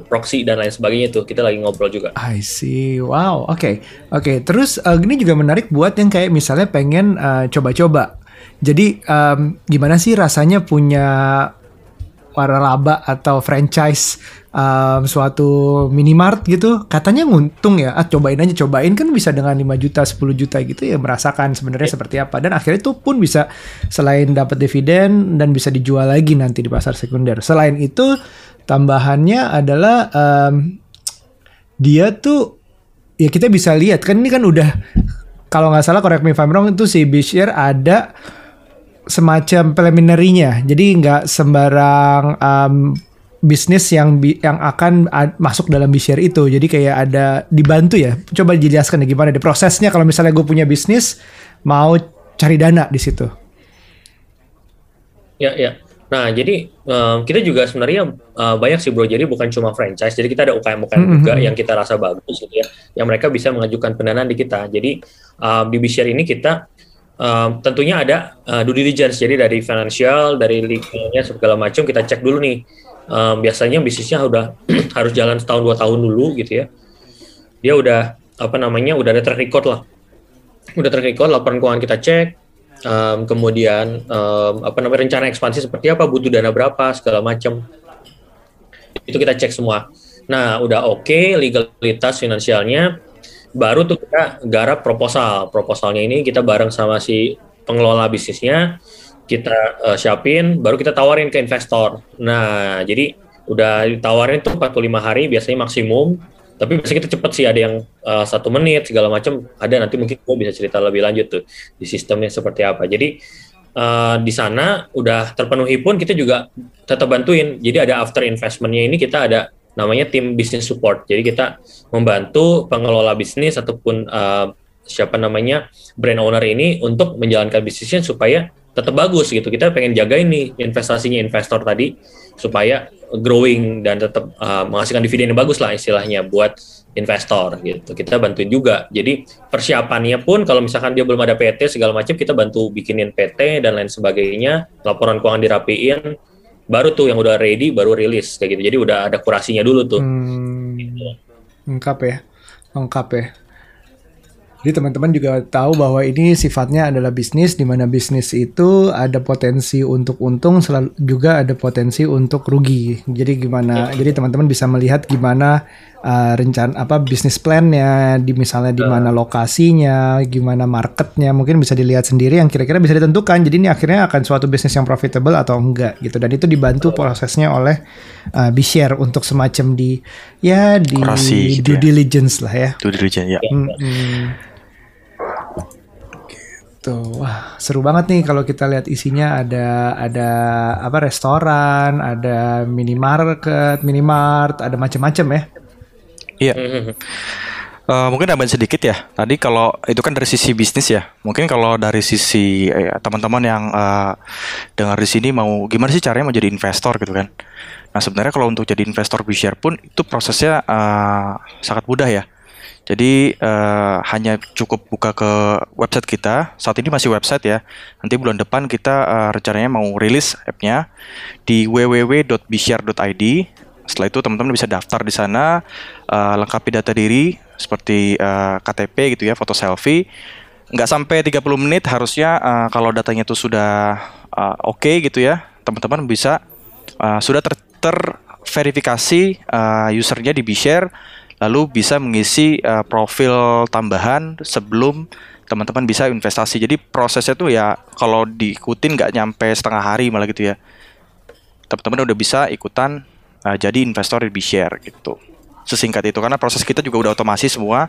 proxy dan lain sebagainya tuh. Kita lagi ngobrol juga. I see. Wow. Oke. Oke. Terus eh, ini juga menarik buat yang kayak misalnya pengen eh, coba-coba. Jadi em, gimana sih rasanya punya waralaba atau franchise em, suatu minimart gitu? Katanya nguntung ya. Ah, cobain aja, cobain kan bisa dengan 5 juta, 10 juta gitu ya merasakan sebenarnya seperti apa. Dan akhirnya itu pun bisa selain dapat dividen dan bisa dijual lagi nanti di pasar sekunder. Selain itu tambahannya adalah em, dia tuh ya kita bisa lihat kan ini kan udah kalau nggak salah correct me if I'm wrong itu si Bishir ada semacam preliminary-nya jadi nggak sembarang um, bisnis yang bi- yang akan masuk dalam Bishir itu jadi kayak ada dibantu ya coba dijelaskan ya gimana deh prosesnya kalau misalnya gue punya bisnis mau cari dana di situ Ya, ya. Nah, jadi em, kita juga sebenarnya eh, banyak sih bro. Jadi bukan cuma franchise. Jadi kita ada UKM-UKM juga yang kita rasa bagus gitu ya. Yang mereka bisa mengajukan pendanaan di kita. Jadi em, di Bishare ini kita em, tentunya ada eh, due diligence. Jadi dari financial, dari legalnya segala macam kita cek dulu nih. Em, biasanya bisnisnya udah harus jalan setahun dua tahun dulu gitu ya. Dia udah apa namanya udah ada track record lah. Udah track record laporan keuangan kita cek, Um, kemudian um, apa namanya rencana ekspansi seperti apa, butuh dana berapa, segala macam. Itu kita cek semua. Nah, udah oke legalitas finansialnya, baru tuh kita garap proposal. Proposalnya ini kita bareng sama si pengelola bisnisnya, kita uh, siapin, baru kita tawarin ke investor. Nah, jadi udah ditawarin tuh 45 hari biasanya maksimum. Tapi biasanya kita cepet sih ada yang uh, satu menit segala macam ada nanti mungkin gue bisa cerita lebih lanjut tuh di sistemnya seperti apa. Jadi uh, di sana udah terpenuhi pun kita juga tetap bantuin. Jadi ada after investmentnya ini kita ada namanya tim business support. Jadi kita membantu pengelola bisnis ataupun uh, siapa namanya brand owner ini untuk menjalankan bisnisnya supaya tetap bagus gitu. Kita pengen jaga ini investasinya investor tadi supaya growing dan tetap uh, menghasilkan dividen yang bagus lah istilahnya buat investor gitu. Kita bantuin juga. Jadi persiapannya pun kalau misalkan dia belum ada PT segala macam kita bantu bikinin PT dan lain sebagainya, laporan keuangan dirapiin, baru tuh yang udah ready baru rilis kayak gitu. Jadi udah ada kurasinya dulu tuh. Hmm, lengkap ya, lengkap ya. Jadi teman-teman juga tahu bahwa ini sifatnya adalah bisnis, di mana bisnis itu ada potensi untuk untung, selalu juga ada potensi untuk rugi. Jadi gimana? Jadi teman-teman bisa melihat gimana uh, rencana apa bisnis plannya, di misalnya di mana lokasinya, gimana marketnya, mungkin bisa dilihat sendiri yang kira-kira bisa ditentukan. Jadi ini akhirnya akan suatu bisnis yang profitable atau enggak gitu. Dan itu dibantu prosesnya oleh uh, Bishare untuk semacam di ya di Kurasi gitu due ya. diligence lah ya. Due diligence ya. Mm-mm. Gitu. Wah, seru banget nih kalau kita lihat isinya ada ada apa restoran, ada minimarket, minimart, ada macam-macam ya. Iya. Uh, mungkin tambahin sedikit ya. Tadi kalau itu kan dari sisi bisnis ya. Mungkin kalau dari sisi eh, teman-teman yang uh, dengar di sini mau gimana sih caranya mau jadi investor gitu kan. Nah sebenarnya kalau untuk jadi investor B-share pun itu prosesnya uh, sangat mudah ya. Jadi uh, hanya cukup buka ke website kita. Saat ini masih website ya. Nanti bulan depan kita uh, rencananya mau rilis app-nya di www.bshare.id. Setelah itu teman-teman bisa daftar di sana, uh, lengkapi data diri seperti uh, KTP gitu ya, foto selfie. Nggak sampai 30 menit harusnya uh, kalau datanya itu sudah uh, oke okay gitu ya, teman-teman bisa uh, sudah ter terverifikasi uh, usernya di BeShare lalu bisa mengisi uh, profil tambahan sebelum teman-teman bisa investasi. Jadi prosesnya tuh ya kalau diikutin nggak nyampe setengah hari malah gitu ya. Teman-teman udah bisa ikutan uh, jadi investor di BeShare gitu. Sesingkat itu karena proses kita juga udah otomasi semua.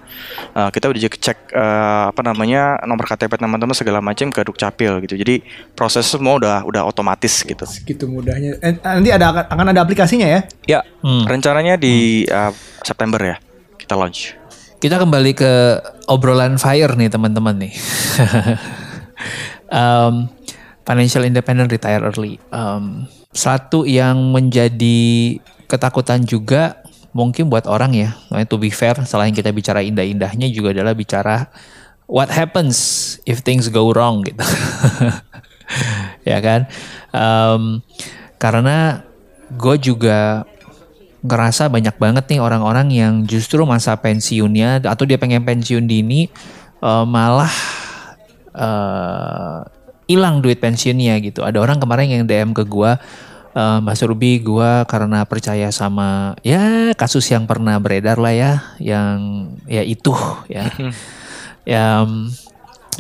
Uh, kita udah cek uh, apa namanya nomor KTP teman-teman segala macam ke Dukcapil gitu. Jadi proses semua udah udah otomatis gitu. Segitu mudahnya. Eh, nanti ada akan ada aplikasinya ya? Ya hmm. rencananya di uh, September ya kita launch. Kita kembali ke obrolan fire nih teman-teman nih. Um, financial independent retire early. Um, satu yang menjadi ketakutan juga mungkin buat orang ya, to be fair, selain kita bicara indah-indahnya juga adalah bicara what happens if things go wrong gitu. ya kan? Um, karena gue juga ngerasa banyak banget nih orang-orang yang justru masa pensiunnya atau dia pengen pensiun dini uh, malah eh, hilang duit pensiunnya gitu. Ada orang kemarin yang DM ke gue uh, Mas Ruby gue karena percaya sama ya kasus yang pernah beredar lah ya yang ya itu ya ya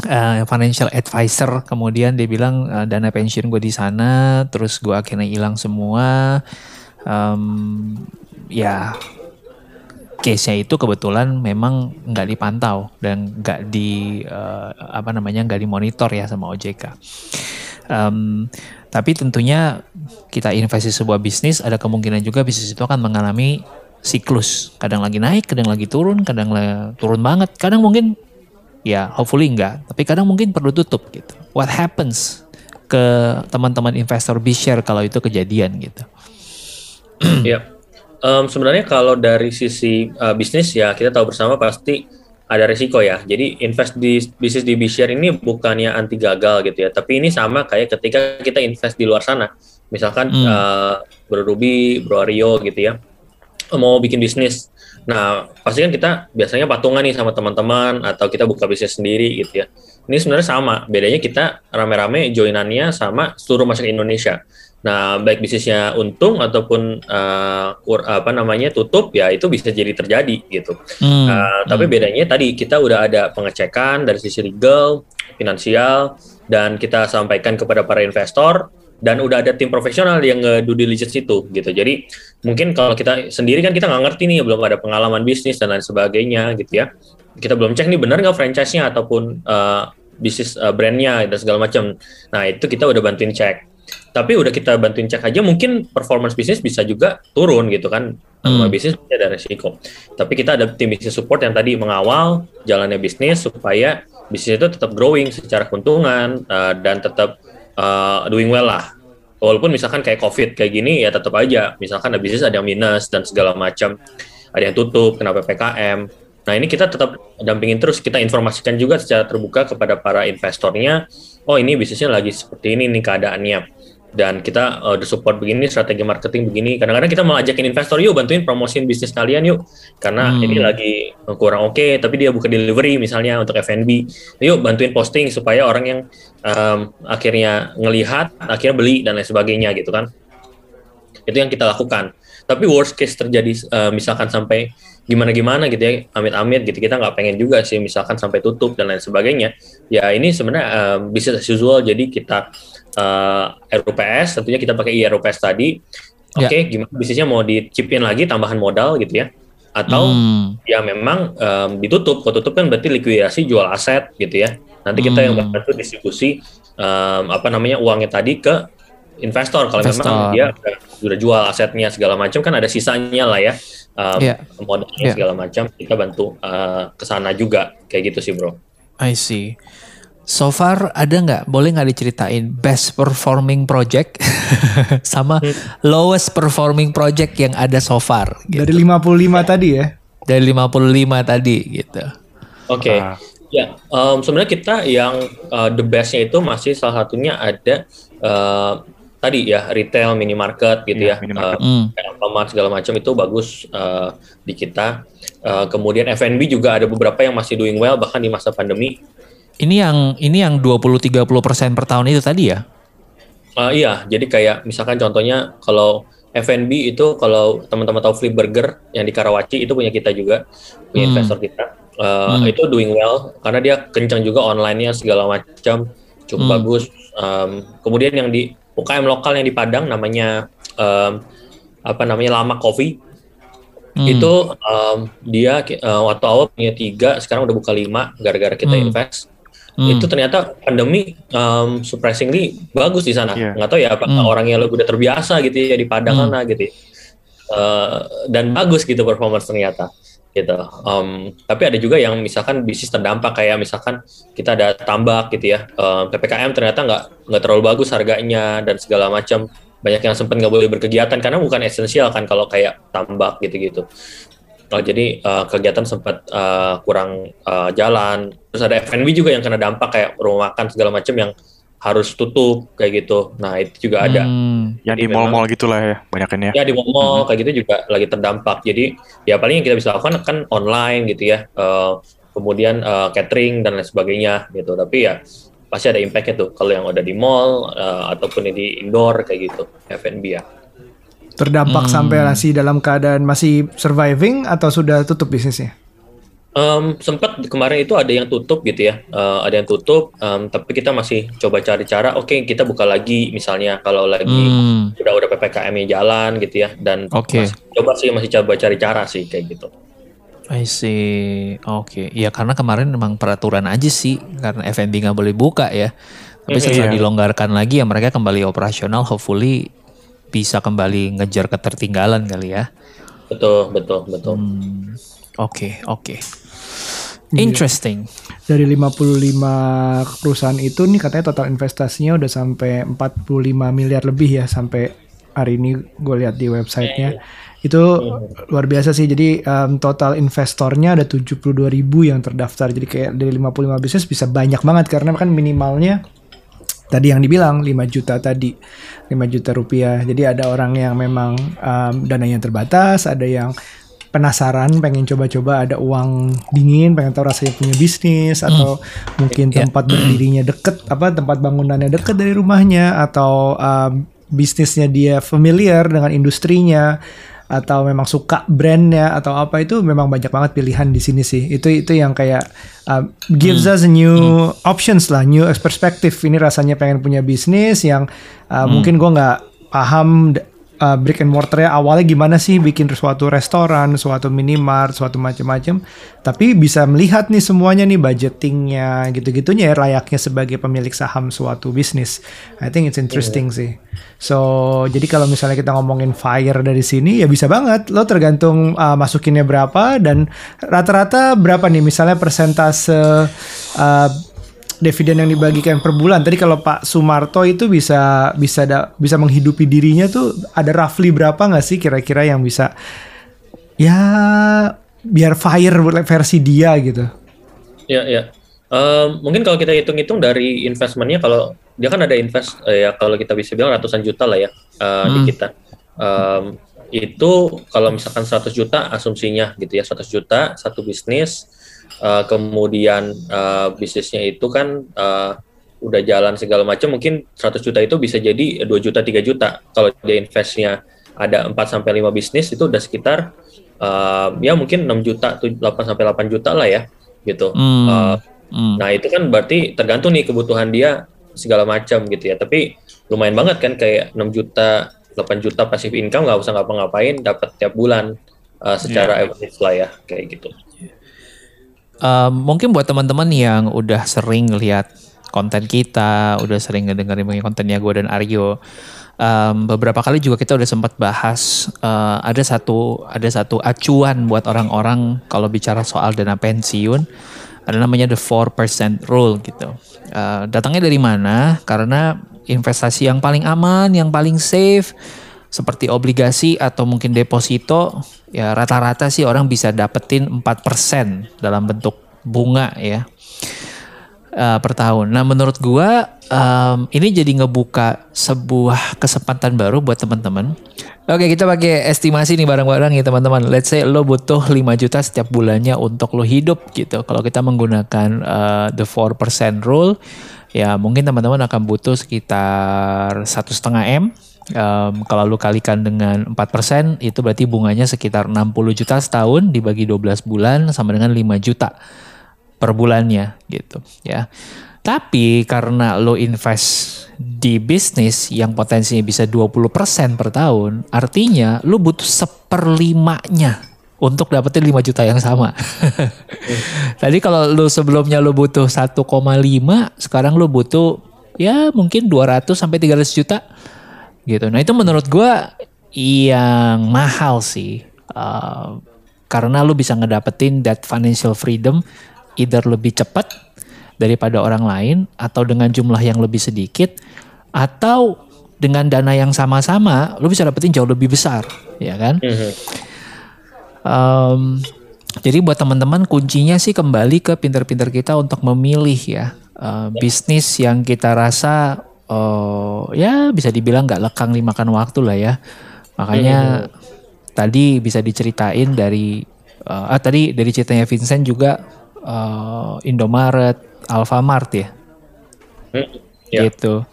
uh, financial advisor kemudian dia bilang uh, dana pensiun gue di sana terus gue akhirnya hilang semua um, ya case-nya itu kebetulan memang nggak dipantau dan nggak di uh, apa namanya nggak dimonitor ya sama OJK. Um, tapi tentunya kita investasi sebuah bisnis, ada kemungkinan juga bisnis itu akan mengalami siklus. Kadang lagi naik, kadang lagi turun, kadang lagi turun banget. Kadang mungkin ya hopefully enggak, tapi kadang mungkin perlu tutup gitu. What happens ke teman-teman investor B-share kalau itu kejadian gitu? Ya, um, sebenarnya kalau dari sisi uh, bisnis ya kita tahu bersama pasti ada resiko ya. Jadi invest di bisnis di B-share ini bukannya anti gagal gitu ya, tapi ini sama kayak ketika kita invest di luar sana. Misalkan hmm. uh, Bro Ruby, Bro gitu ya, mau bikin bisnis. Nah, pasti kan kita biasanya patungan nih sama teman-teman atau kita buka bisnis sendiri gitu ya. Ini sebenarnya sama, bedanya kita rame-rame joinannya sama seluruh masyarakat Indonesia. Nah, baik bisnisnya untung ataupun uh, apa namanya tutup ya itu bisa jadi terjadi gitu. Hmm. Uh, tapi hmm. bedanya tadi kita udah ada pengecekan dari sisi legal, finansial dan kita sampaikan kepada para investor dan udah ada tim profesional yang nge due diligence itu gitu. Jadi mungkin kalau kita sendiri kan kita nggak ngerti nih belum ada pengalaman bisnis dan lain sebagainya gitu ya. Kita belum cek nih benar nggak franchise-nya ataupun uh, bisnis uh, brandnya dan segala macam. Nah itu kita udah bantuin cek tapi udah kita bantuin cek aja mungkin performance bisnis bisa juga turun gitu kan. Hmm. bisnis ada resiko. Tapi kita ada tim bisnis support yang tadi mengawal jalannya bisnis supaya bisnis itu tetap growing secara keuntungan uh, dan tetap uh, doing well lah. Walaupun misalkan kayak covid kayak gini ya tetap aja. Misalkan ada bisnis ada yang minus dan segala macam. Ada yang tutup kenapa PKM nah ini kita tetap dampingin terus. Kita informasikan juga secara terbuka kepada para investornya oh ini bisnisnya lagi seperti ini nih keadaannya dan kita uh, udah support begini strategi marketing begini. Kadang-kadang kita mau ajakin investor yuk bantuin promosiin bisnis kalian yuk. Karena hmm. ini lagi kurang oke okay, tapi dia buka delivery misalnya untuk F&B yuk bantuin posting supaya orang yang um, akhirnya ngelihat akhirnya beli dan lain sebagainya gitu kan. Itu yang kita lakukan. Tapi worst case terjadi uh, misalkan sampai gimana gimana gitu ya amit-amit gitu kita nggak pengen juga sih misalkan sampai tutup dan lain sebagainya. Ya ini sebenarnya uh, bisnis as usual. Jadi kita uh, eh, RUPS, tentunya kita pakai IRUPS tadi. Ya. Oke, okay, gimana bisnisnya mau dicipin lagi tambahan modal gitu ya? Atau hmm. ya memang um, ditutup. Kalau tutup kan berarti likuidasi jual aset gitu ya. Nanti kita yang Hmm. bantu distribusi um, apa namanya uangnya tadi ke investor. Kalau Investor. memang dia udah, udah jual asetnya segala macam kan ada sisanya lah ya. Um, Iya. modalnya Iya. segala macam kita bantu uh, ke sana juga kayak gitu sih bro. I see. So far ada nggak? Boleh nggak diceritain best performing project sama lowest performing project yang ada so far? Gitu. Dari 55 tadi ya. Dari 55 tadi gitu. Oke, Ah. ya em, sebenarnya kita yang uh, the bestnya itu masih salah satunya ada uh, tadi ya retail minimarket gitu Iya, ya, minimarket. Uh, Hmm. Alfamart segala macam itu bagus uh, di kita. Uh, kemudian F&B juga ada beberapa yang masih doing well bahkan di masa pandemi. Ini yang ini yang 20-30% per tahun itu tadi ya? Uh, iya, jadi kayak misalkan contohnya kalau F&B itu kalau teman-teman tahu Flip Burger yang di Karawaci itu punya kita juga, punya Hmm. investor kita. Uh, Hmm. Itu doing well karena dia kencang juga online-nya segala macam cukup Hmm. bagus. Um, kemudian yang di UKM lokal yang di Padang namanya um, apa namanya Lama Coffee Hmm. itu um, dia uh, waktu awal punya tiga sekarang udah buka lima gara-gara kita Hmm. invest Hmm. itu ternyata pandemi um, surprisingly bagus di sana. Iya. Nggak tahu ya apakah Hmm. orang yang udah terbiasa gitu ya di Padang Hmm. sana gitu. ya. Uh, dan bagus gitu performance ternyata gitu. Um, tapi ada juga yang misalkan bisnis terdampak kayak misalkan kita ada tambak gitu ya. Um, ppkm ternyata nggak nggak terlalu bagus harganya dan segala macam. Banyak yang sempat nggak boleh berkegiatan karena bukan esensial kan kalau kayak tambak gitu-gitu. Oh, jadi uh, kegiatan sempat uh, kurang uh, jalan. Terus ada F&B juga yang kena dampak kayak rumah makan segala macam yang harus tutup kayak gitu. Nah itu juga ada. Hmm. Yang Jadi di mall-mall gitulah ya, banyakan ya. Ya di mall kayak gitu juga lagi terdampak. Jadi ya paling yang kita bisa lakukan kan online gitu ya. Uh, kemudian uh, catering dan lain sebagainya gitu. Tapi ya pasti ada impactnya tuh kalau yang udah di mall uh, ataupun di indoor kayak gitu F&B ya. Terdampak Hmm. sampai masih dalam keadaan masih surviving atau sudah tutup bisnisnya? Em, sempat kemarin itu ada yang tutup gitu ya, Eh, ada yang tutup, em, tapi kita masih coba cari cara. Oke, kita buka lagi misalnya kalau lagi Hmm. udah udah ppkm-nya jalan gitu ya, dan Oke. masih- coba sih masih coba cari cara sih kayak gitu. I see. Oke. Ya karena kemarin memang peraturan aja sih karena F&B nggak boleh buka ya. Tapi setelah Iya. dilonggarkan lagi ya mereka kembali operasional. Hopefully bisa kembali ngejar ketertinggalan kali ya. Betul, betul, betul. Hmm. Oke, oke. Iya. Interesting. Dari 55 perusahaan itu nih katanya total investasinya udah sampai 45 miliar lebih ya sampai hari ini gue lihat di websitenya. Itu luar biasa sih. Jadi em, total investornya ada 72 ribu yang terdaftar. Jadi kayak dari 55 bisnis bisa banyak banget karena kan minimalnya tadi yang dibilang 5 juta tadi. 5 juta rupiah. Jadi ada orang yang memang um, dananya terbatas ada yang penasaran pengen coba-coba ada uang dingin pengen tahu rasanya punya bisnis atau mungkin Ya. tempat berdirinya deket apa tempat bangunannya deket dari rumahnya atau um, bisnisnya dia familiar dengan industrinya atau memang suka brandnya atau apa itu memang banyak banget pilihan di sini sih. Itu itu yang kayak uh, gives us a new options lah new perspective. Ini rasanya pengen punya bisnis yang uh, mungkin gua nggak paham uh, brick and mortarnya awalnya gimana sih bikin suatu restoran suatu minimart suatu macam-macam tapi bisa melihat nih semuanya nih budgetingnya gitu-gitunya ya layaknya sebagai pemilik saham suatu bisnis. I think it's interesting sih so jadi kalau misalnya kita ngomongin fire dari sini ya bisa banget lo tergantung uh, masukinnya berapa dan rata-rata berapa nih misalnya persentase uh, dividen yang dibagikan per bulan. Tadi kalau Pak Sumarto itu bisa bisa da- bisa menghidupi dirinya tuh ada roughly berapa nggak sih kira-kira yang bisa ya biar fire versi dia gitu. Ya, ya. Mungkin kalau kita hitung-hitung dari investmentnya, kalau dia kan ada invest eh, ya kalau kita bisa bilang ratusan juta lah ya di Hmm. kita. Em, itu kalau misalkan 100 juta asumsinya gitu ya 100 juta satu bisnis, eh, kemudian eh, bisnisnya itu kan eh, udah jalan segala macam, mungkin 100 juta itu bisa jadi 2 juta 3 juta kalau dia investnya ada 4 sampai 5 bisnis itu udah sekitar eh, ya mungkin 6 juta, 8 sampai 8 juta lah ya gitu. Hmm. Eh, Hmm. Nah itu kan berarti tergantung nih kebutuhan dia segala macam gitu ya. Tapi lumayan banget kan kayak 6 juta, 8 juta passive income nggak usah ngapa-ngapain dapat tiap bulan uh, secara average lah ya kayak gitu. um, mungkin buat teman-teman yang udah sering lihat konten kita, udah sering ngedengerin kontennya gue dan Aryo. Um, beberapa kali juga kita udah sempat bahas uh, ada satu ada satu acuan buat orang-orang kalau bicara soal dana pensiun ada namanya the 4% rule gitu. Uh, datangnya dari mana? Karena investasi yang paling aman, yang paling safe seperti obligasi atau mungkin deposito ya rata-rata sih orang bisa dapetin 4% dalam bentuk bunga ya uh, per tahun. Nah menurut gua um, ini jadi ngebuka sebuah kesempatan baru buat teman-teman. Oke kita pakai estimasi nih bareng-bareng ya teman-teman. Let's say lo butuh 5 juta setiap bulannya untuk lo hidup gitu. Kalau kita menggunakan uh, the 4% rule ya mungkin teman-teman akan butuh sekitar satu setengah m Um, kalau lu kalikan dengan 4% itu berarti bunganya sekitar 60 juta setahun dibagi 12 bulan sama dengan 5 juta per bulannya gitu ya. Tapi karena lo invest di bisnis yang potensinya bisa 20% per tahun, artinya lo butuh seperlimanya untuk dapetin 5 juta yang sama. Tadi kalau lo sebelumnya lo butuh 1,5, sekarang lo butuh ya mungkin 200 sampai 300 juta gitu. Nah itu menurut gue yang mahal sih. Uh, karena lu bisa ngedapetin that financial freedom either lebih cepat daripada orang lain atau dengan jumlah yang lebih sedikit atau dengan dana yang sama-sama lu bisa dapetin jauh lebih besar ya kan um, jadi buat teman-teman kuncinya sih kembali ke pinter-pinter kita untuk memilih ya uh, bisnis yang kita rasa uh, ya bisa dibilang nggak lekang dimakan waktu lah ya. Makanya hmm. tadi bisa diceritain dari uh, ah tadi dari ceritanya Vincent juga uh, Indomaret, Alfamart ya. Hmm, ya. Gitu.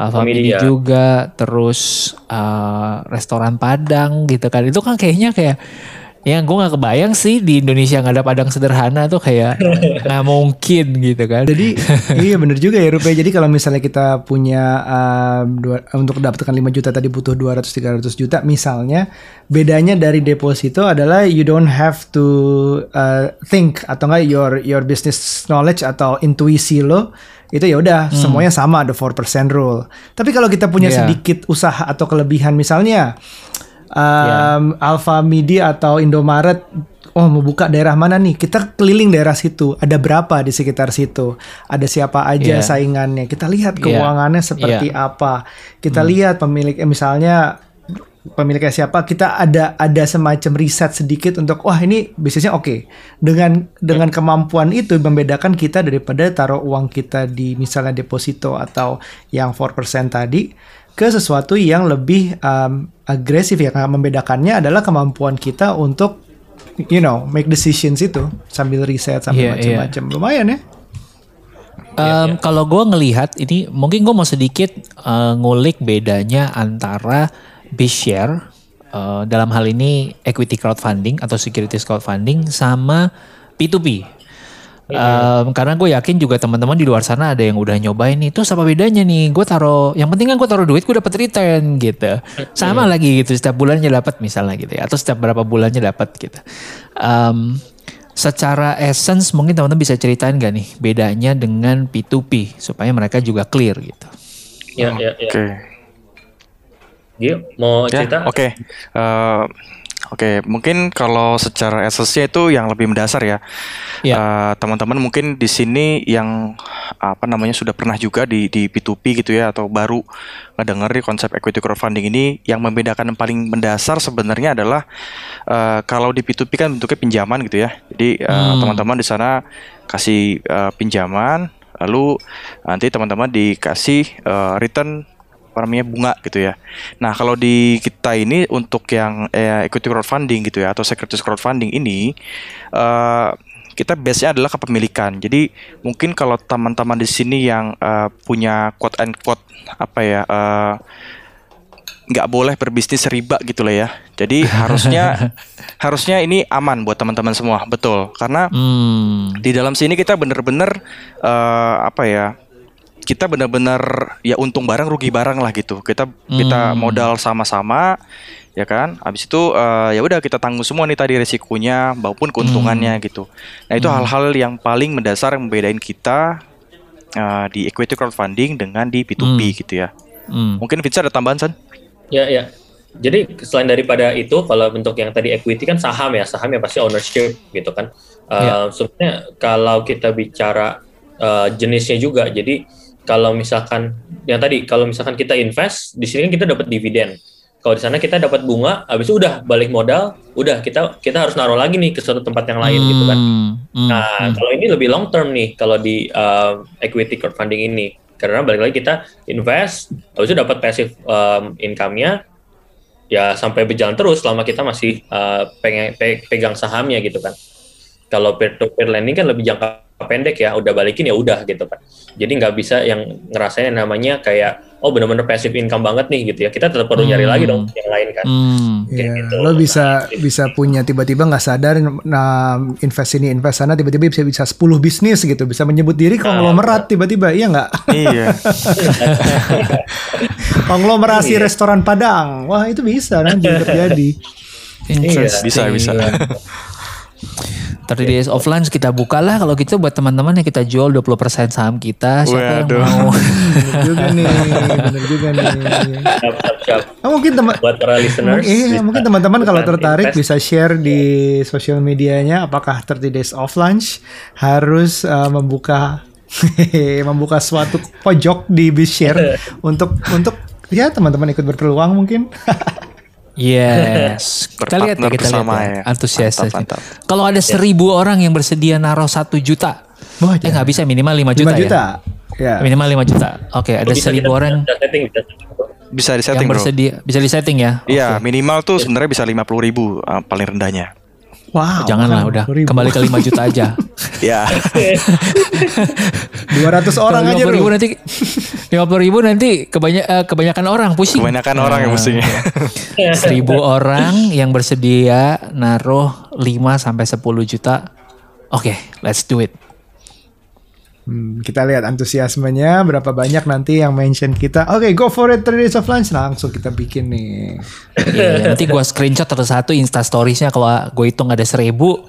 Alfamidi juga, terus uh, restoran Padang gitu kan. Itu kan kayaknya kayak Ya gue gak kebayang sih di Indonesia nggak ada padang sederhana tuh kayak nggak mungkin gitu kan. Jadi iya bener juga ya Rupiah. Jadi kalau misalnya kita punya uh, dua, untuk dapatkan 5 juta tadi butuh 200-300 juta misalnya. Bedanya dari deposito adalah you don't have to uh, think atau enggak your your business knowledge atau intuisi lo itu ya udah hmm. semuanya sama ada 4% rule. Tapi kalau kita punya yeah. sedikit usaha atau kelebihan misalnya um, yeah. Alfa Midi atau Indomaret oh mau buka daerah mana nih kita keliling daerah situ ada berapa di sekitar situ ada siapa aja yeah. saingannya kita lihat iya. keuangannya yeah. seperti yeah. apa kita hmm. lihat pemilik eh, misalnya pemiliknya siapa kita ada ada semacam riset sedikit untuk wah ini bisnisnya oke okay. dengan dengan kemampuan itu membedakan kita daripada taruh uang kita di misalnya deposito atau yang 4% tadi ke sesuatu yang lebih um, agresif ya karena membedakannya adalah kemampuan kita untuk you know make decisions itu sambil riset sambil yeah, macam-macam yeah. lumayan ya Um, yeah, yeah. Kalau gue ngelihat ini mungkin gue mau sedikit uh, ngulik bedanya antara B share uh, dalam hal ini equity crowdfunding atau securities crowdfunding sama P2P Um, karena gue yakin juga teman-teman di luar sana ada yang udah nyobain nih. Terus apa bedanya nih? Gue taruh, yang penting kan gue taruh duit, gue dapat return gitu. Sama lagi gitu, setiap bulannya dapat misalnya gitu ya, atau setiap berapa bulannya dapat gitu. Um, secara essence mungkin teman-teman bisa ceritain gak nih bedanya dengan P2P supaya mereka juga clear gitu. Ya, ya, ya. Oke. Okay. Gio, mau cerita? Ya, Oke. Okay. Uh, Oke, mungkin kalau secara esensinya itu yang lebih mendasar ya. ya. Uh, teman-teman mungkin di sini yang apa namanya sudah pernah juga di di P2P gitu ya atau baru ngedenger di konsep equity crowdfunding ini yang membedakan yang paling mendasar sebenarnya adalah uh, kalau di P2P kan bentuknya pinjaman gitu ya. Jadi uh, hmm. teman-teman di sana kasih uh, pinjaman lalu nanti teman-teman dikasih uh, return apa namanya bunga gitu ya. Nah kalau di kita ini untuk yang eh, equity crowdfunding gitu ya atau securities crowdfunding ini uh, kita base-nya adalah kepemilikan. Jadi mungkin kalau teman-teman di sini yang uh, punya quote and quote apa ya uh, nggak boleh berbisnis riba gitu lah ya. Jadi harusnya harusnya ini aman buat teman-teman semua, betul. Karena hmm. di dalam sini kita bener-bener uh, apa ya kita benar-benar ya untung barang rugi barang lah gitu. Kita hmm. kita modal sama-sama, ya kan? Habis itu uh, ya udah kita tanggung semua nih tadi resikonya maupun keuntungannya Hmm. gitu. Nah itu hal-hal yang paling mendasar yang membedain kita uh, di equity crowdfunding dengan di P2P Hmm. gitu ya. Hmm. Mungkin Vincent ada tambahan San? Ya, ya. Jadi selain daripada itu, kalau bentuk yang tadi equity kan saham ya, saham ya pasti ownership gitu kan. Uh, Sebenarnya kalau kita bicara uh, jenisnya juga, jadi kalau misalkan yang tadi, kalau misalkan kita invest, di sini kan kita dapat dividen. Kalau di sana kita dapat bunga, habis itu udah balik modal, udah kita kita harus naruh lagi nih ke suatu tempat yang lain gitu kan. Hmm. Hmm. Nah, kalau ini lebih long term nih kalau di uh, equity crowdfunding ini. Karena balik lagi kita invest, habis itu dapat passive um, income-nya ya sampai berjalan terus selama kita masih uh, pengen pe- pegang sahamnya gitu kan. Kalau peer to peer lending kan lebih jangka pendek ya, udah balikin ya udah gitu kan. Jadi nggak bisa yang ngerasain yang namanya kayak oh benar-benar passive income banget nih gitu ya. Kita tetap perlu nyari Hmm. lagi dong yang lain kan. Hmm. Kayak Iya, gitu. lo bisa bisa punya tiba-tiba nggak sadar nah invest ini invest sana tiba-tiba bisa bisa 10 bisnis gitu bisa menyebut diri konglomerat tiba-tiba iya nggak iya. konglomerasi restoran Padang wah itu bisa nanti terjadi Interesting. Bisa, bisa. 30 days of lunch kita buka lah kalau gitu buat teman-teman yang kita jual 20% saham kita siapa Waduh. yang mau bener juga nih bener juga nih Siap, siap, siap. Oh, mungkin teman Buat para listeners. Iya, bisa mungkin teman-teman kalau tertarik invest. bisa share di sosial medianya apakah 30 days of lunch harus uh, membuka membuka suatu pojok di share untuk untuk ya teman-teman ikut berpeluang mungkin. Yes, kita lihat ya kita lihat ya. ya. Antusiasnya. Kalau ada seribu orang yang bersedia naruh satu juta, Wah, eh nggak bisa minimal 5 5 juta, juta. ya. Ya. Minimal 5 juta. Oke, ada Bisa seribu kita- orang bisa setting, bisa setting. Bisa di yang setting bro. bersedia bisa disetting ya. Iya minimal tuh sebenarnya bisa 50 ribu uh, paling rendahnya. Wow. Janganlah udah 20.000. kembali ke 5 juta aja. Ya. 200 orang aja ribu lu. nanti 50 ribu nanti kebanyak, eh, kebanyakan orang pusing. Kebanyakan orang yang pusing. Seribu orang yang bersedia naruh 5 sampai 10 juta. Oke, let's do it. Hmm, kita lihat antusiasmenya berapa banyak nanti yang mention kita. Oke, go for it 3 days of lunch langsung kita bikin nih. Iya, nanti gua screenshot satu-satu Insta Storiesnya kalau gue hitung ada seribu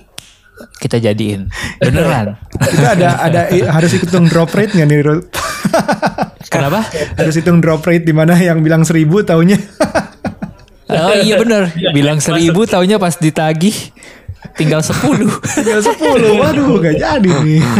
kita jadiin beneran. Kita ada ada harus hitung drop rate nggak nih? Kenapa? harus hitung drop rate di mana yang bilang 1000 taunya. Oh iya bener, bilang seribu taunya pas ditagih tinggal 10 Tinggal 10. Waduh, gak jadi nih.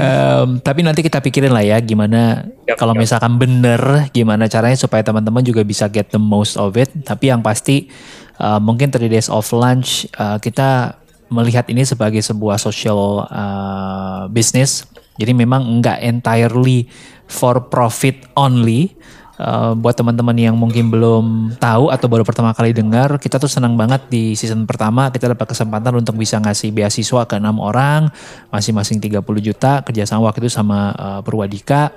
Em, tapi nanti kita pikirin lah ya gimana Yap, kalau yap. misalkan bener gimana caranya supaya teman-teman juga bisa get the most of it. Tapi yang pasti uh, mungkin 3 days of lunch uh, kita melihat ini sebagai sebuah social uh, business. Jadi memang enggak entirely for profit only. Uh, buat teman-teman yang mungkin belum tahu atau baru pertama kali dengar, kita tuh senang banget di season pertama kita dapat kesempatan untuk bisa ngasih beasiswa ke enam orang, masing-masing 30 juta, kerjasama waktu itu sama uh, Purwadika.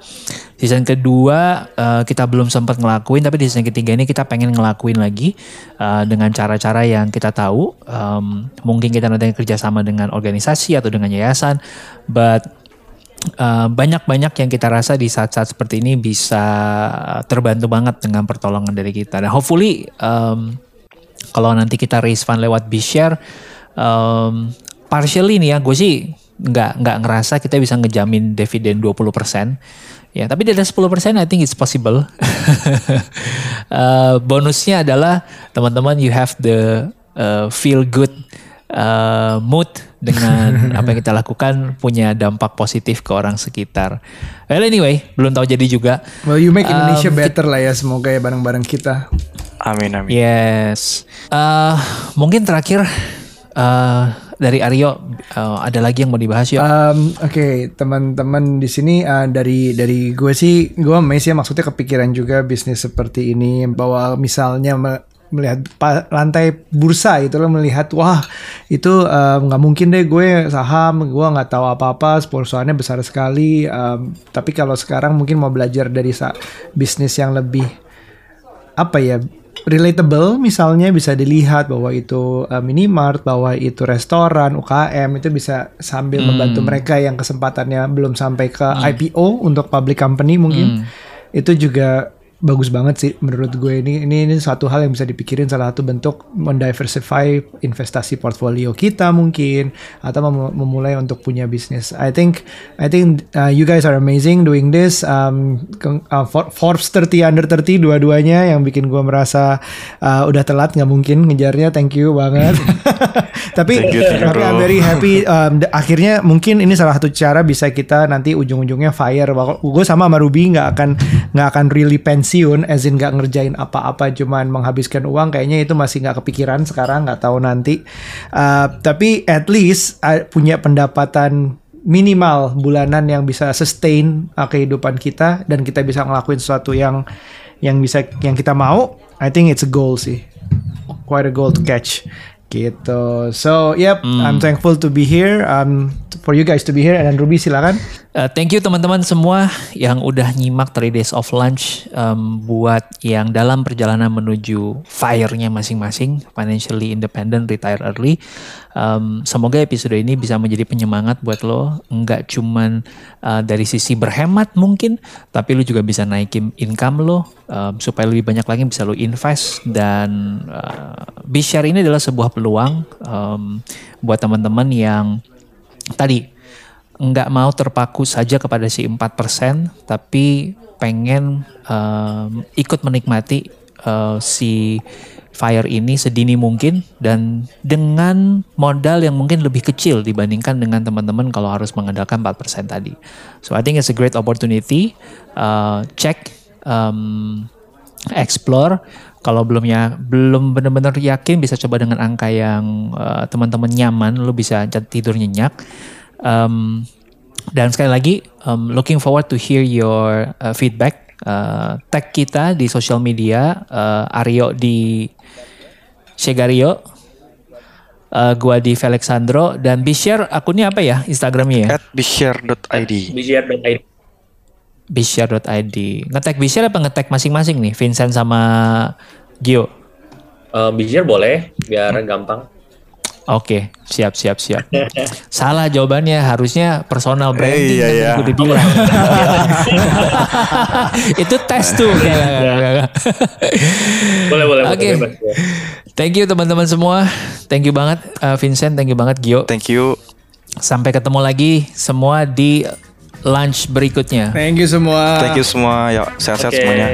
Season kedua uh, kita belum sempat ngelakuin, tapi di season ketiga ini kita pengen ngelakuin lagi uh, dengan cara-cara yang kita tahu. Um, mungkin kita nanti kerjasama dengan organisasi atau dengan yayasan, but Uh, banyak-banyak yang kita rasa di saat-saat seperti ini bisa terbantu banget dengan pertolongan dari kita. Dan hopefully um, kalau nanti kita raise fund lewat B-Share, um, partially nih ya, gue sih nggak nggak ngerasa kita bisa ngejamin dividen 20%. Ya, tapi dari 10% I think it's possible. Uh, bonusnya adalah teman-teman you have the uh, feel good uh, mood dengan apa yang kita lakukan punya dampak positif ke orang sekitar. Well anyway, belum tahu jadi juga. Well, you make Indonesia Um, better lah ya semoga ya bareng-bareng kita. Amin amin. Yes. Uh, mungkin terakhir uh, dari Aryo uh, ada lagi yang mau dibahas yuk. Um, Oke, teman-teman di sini uh, dari dari gue sih, gue amazed ya maksudnya kepikiran juga bisnis seperti ini bahwa misalnya melihat lantai bursa itu lo melihat wah itu um, nggak mungkin deh gue saham gue nggak tahu apa-apa perusahaannya besar sekali um, tapi kalau sekarang mungkin mau belajar dari sa- bisnis yang lebih apa ya relatable misalnya bisa dilihat bahwa itu uh, minimart bahwa itu restoran UKM itu bisa sambil membantu mereka yang kesempatannya belum sampai ke IPO untuk public company mungkin itu juga bagus banget sih menurut gue ini ini ini satu hal yang bisa dipikirin salah satu bentuk mendiversify investasi portfolio kita mungkin atau mem memulai untuk punya bisnis. I think I think uh, you guys are amazing doing this. Um, uh, Forbes 30 under 30 dua-duanya yang bikin gue merasa uh, udah telat nggak mungkin ngejarnya. Thank you banget. tapi thank you, thank you, tapi I'm very happy. Um, akhirnya mungkin ini salah satu cara bisa kita nanti ujung-ujungnya fire. Gue sama sama Ruby nggak akan nggak akan really pensiun, as in nggak ngerjain apa-apa, cuman menghabiskan uang. Kayaknya itu masih nggak kepikiran sekarang, nggak tahu nanti. Uh, tapi at least uh, punya pendapatan minimal bulanan yang bisa sustain uh, kehidupan kita dan kita bisa ngelakuin sesuatu yang yang bisa yang kita mau. I think it's a goal sih, quite a goal to catch gitu. So, yep, mm. I'm thankful to be here. Um, for you guys to be here. Dan Ruby silakan. Uh, thank you teman-teman semua yang udah nyimak 3 Days of Lunch um, buat yang dalam perjalanan menuju fire-nya masing-masing, financially independent, retire early. Um, semoga episode ini bisa menjadi penyemangat buat lo, nggak cuman uh, dari sisi berhemat mungkin, tapi lo juga bisa naikin income lo um, supaya lebih banyak lagi bisa lo invest dan uh, share ini adalah sebuah peluang um, buat teman-teman yang tadi nggak mau terpaku saja kepada si 4% tapi pengen um, ikut menikmati uh, si fire ini sedini mungkin dan dengan modal yang mungkin lebih kecil dibandingkan dengan teman-teman kalau harus mengandalkan 4% tadi. So I think it's a great opportunity. Uh, check, um, explore. Kalau belum ya belum benar-benar yakin bisa coba dengan angka yang uh, teman-teman nyaman, lo bisa tidur nyenyak. Um, dan sekali lagi, um, looking forward to hear your uh, feedback. Uh, tag kita di sosial media, uh, Aryo di Shegario, uh, gua di Felixandro dan Bishare akunnya apa ya Instagramnya ya? At bishare.id. Bishare.id. Bishare.id. Ngetek Bishare apa ngetek masing-masing nih, Vincent sama Gio? Uh, Bishare boleh, biar gampang. Oke, siap siap siap. Salah jawabannya harusnya personal eh, branding eh, iya, kan iya. Itu tes tuh. boleh boleh. Oke. Okay. Thank you teman-teman semua. Thank you banget uh, Vincent, thank you banget Gio. Thank you. Sampai ketemu lagi semua di lunch berikutnya. Thank you semua. Thank you semua. Ya, sehat-sehat okay. semuanya.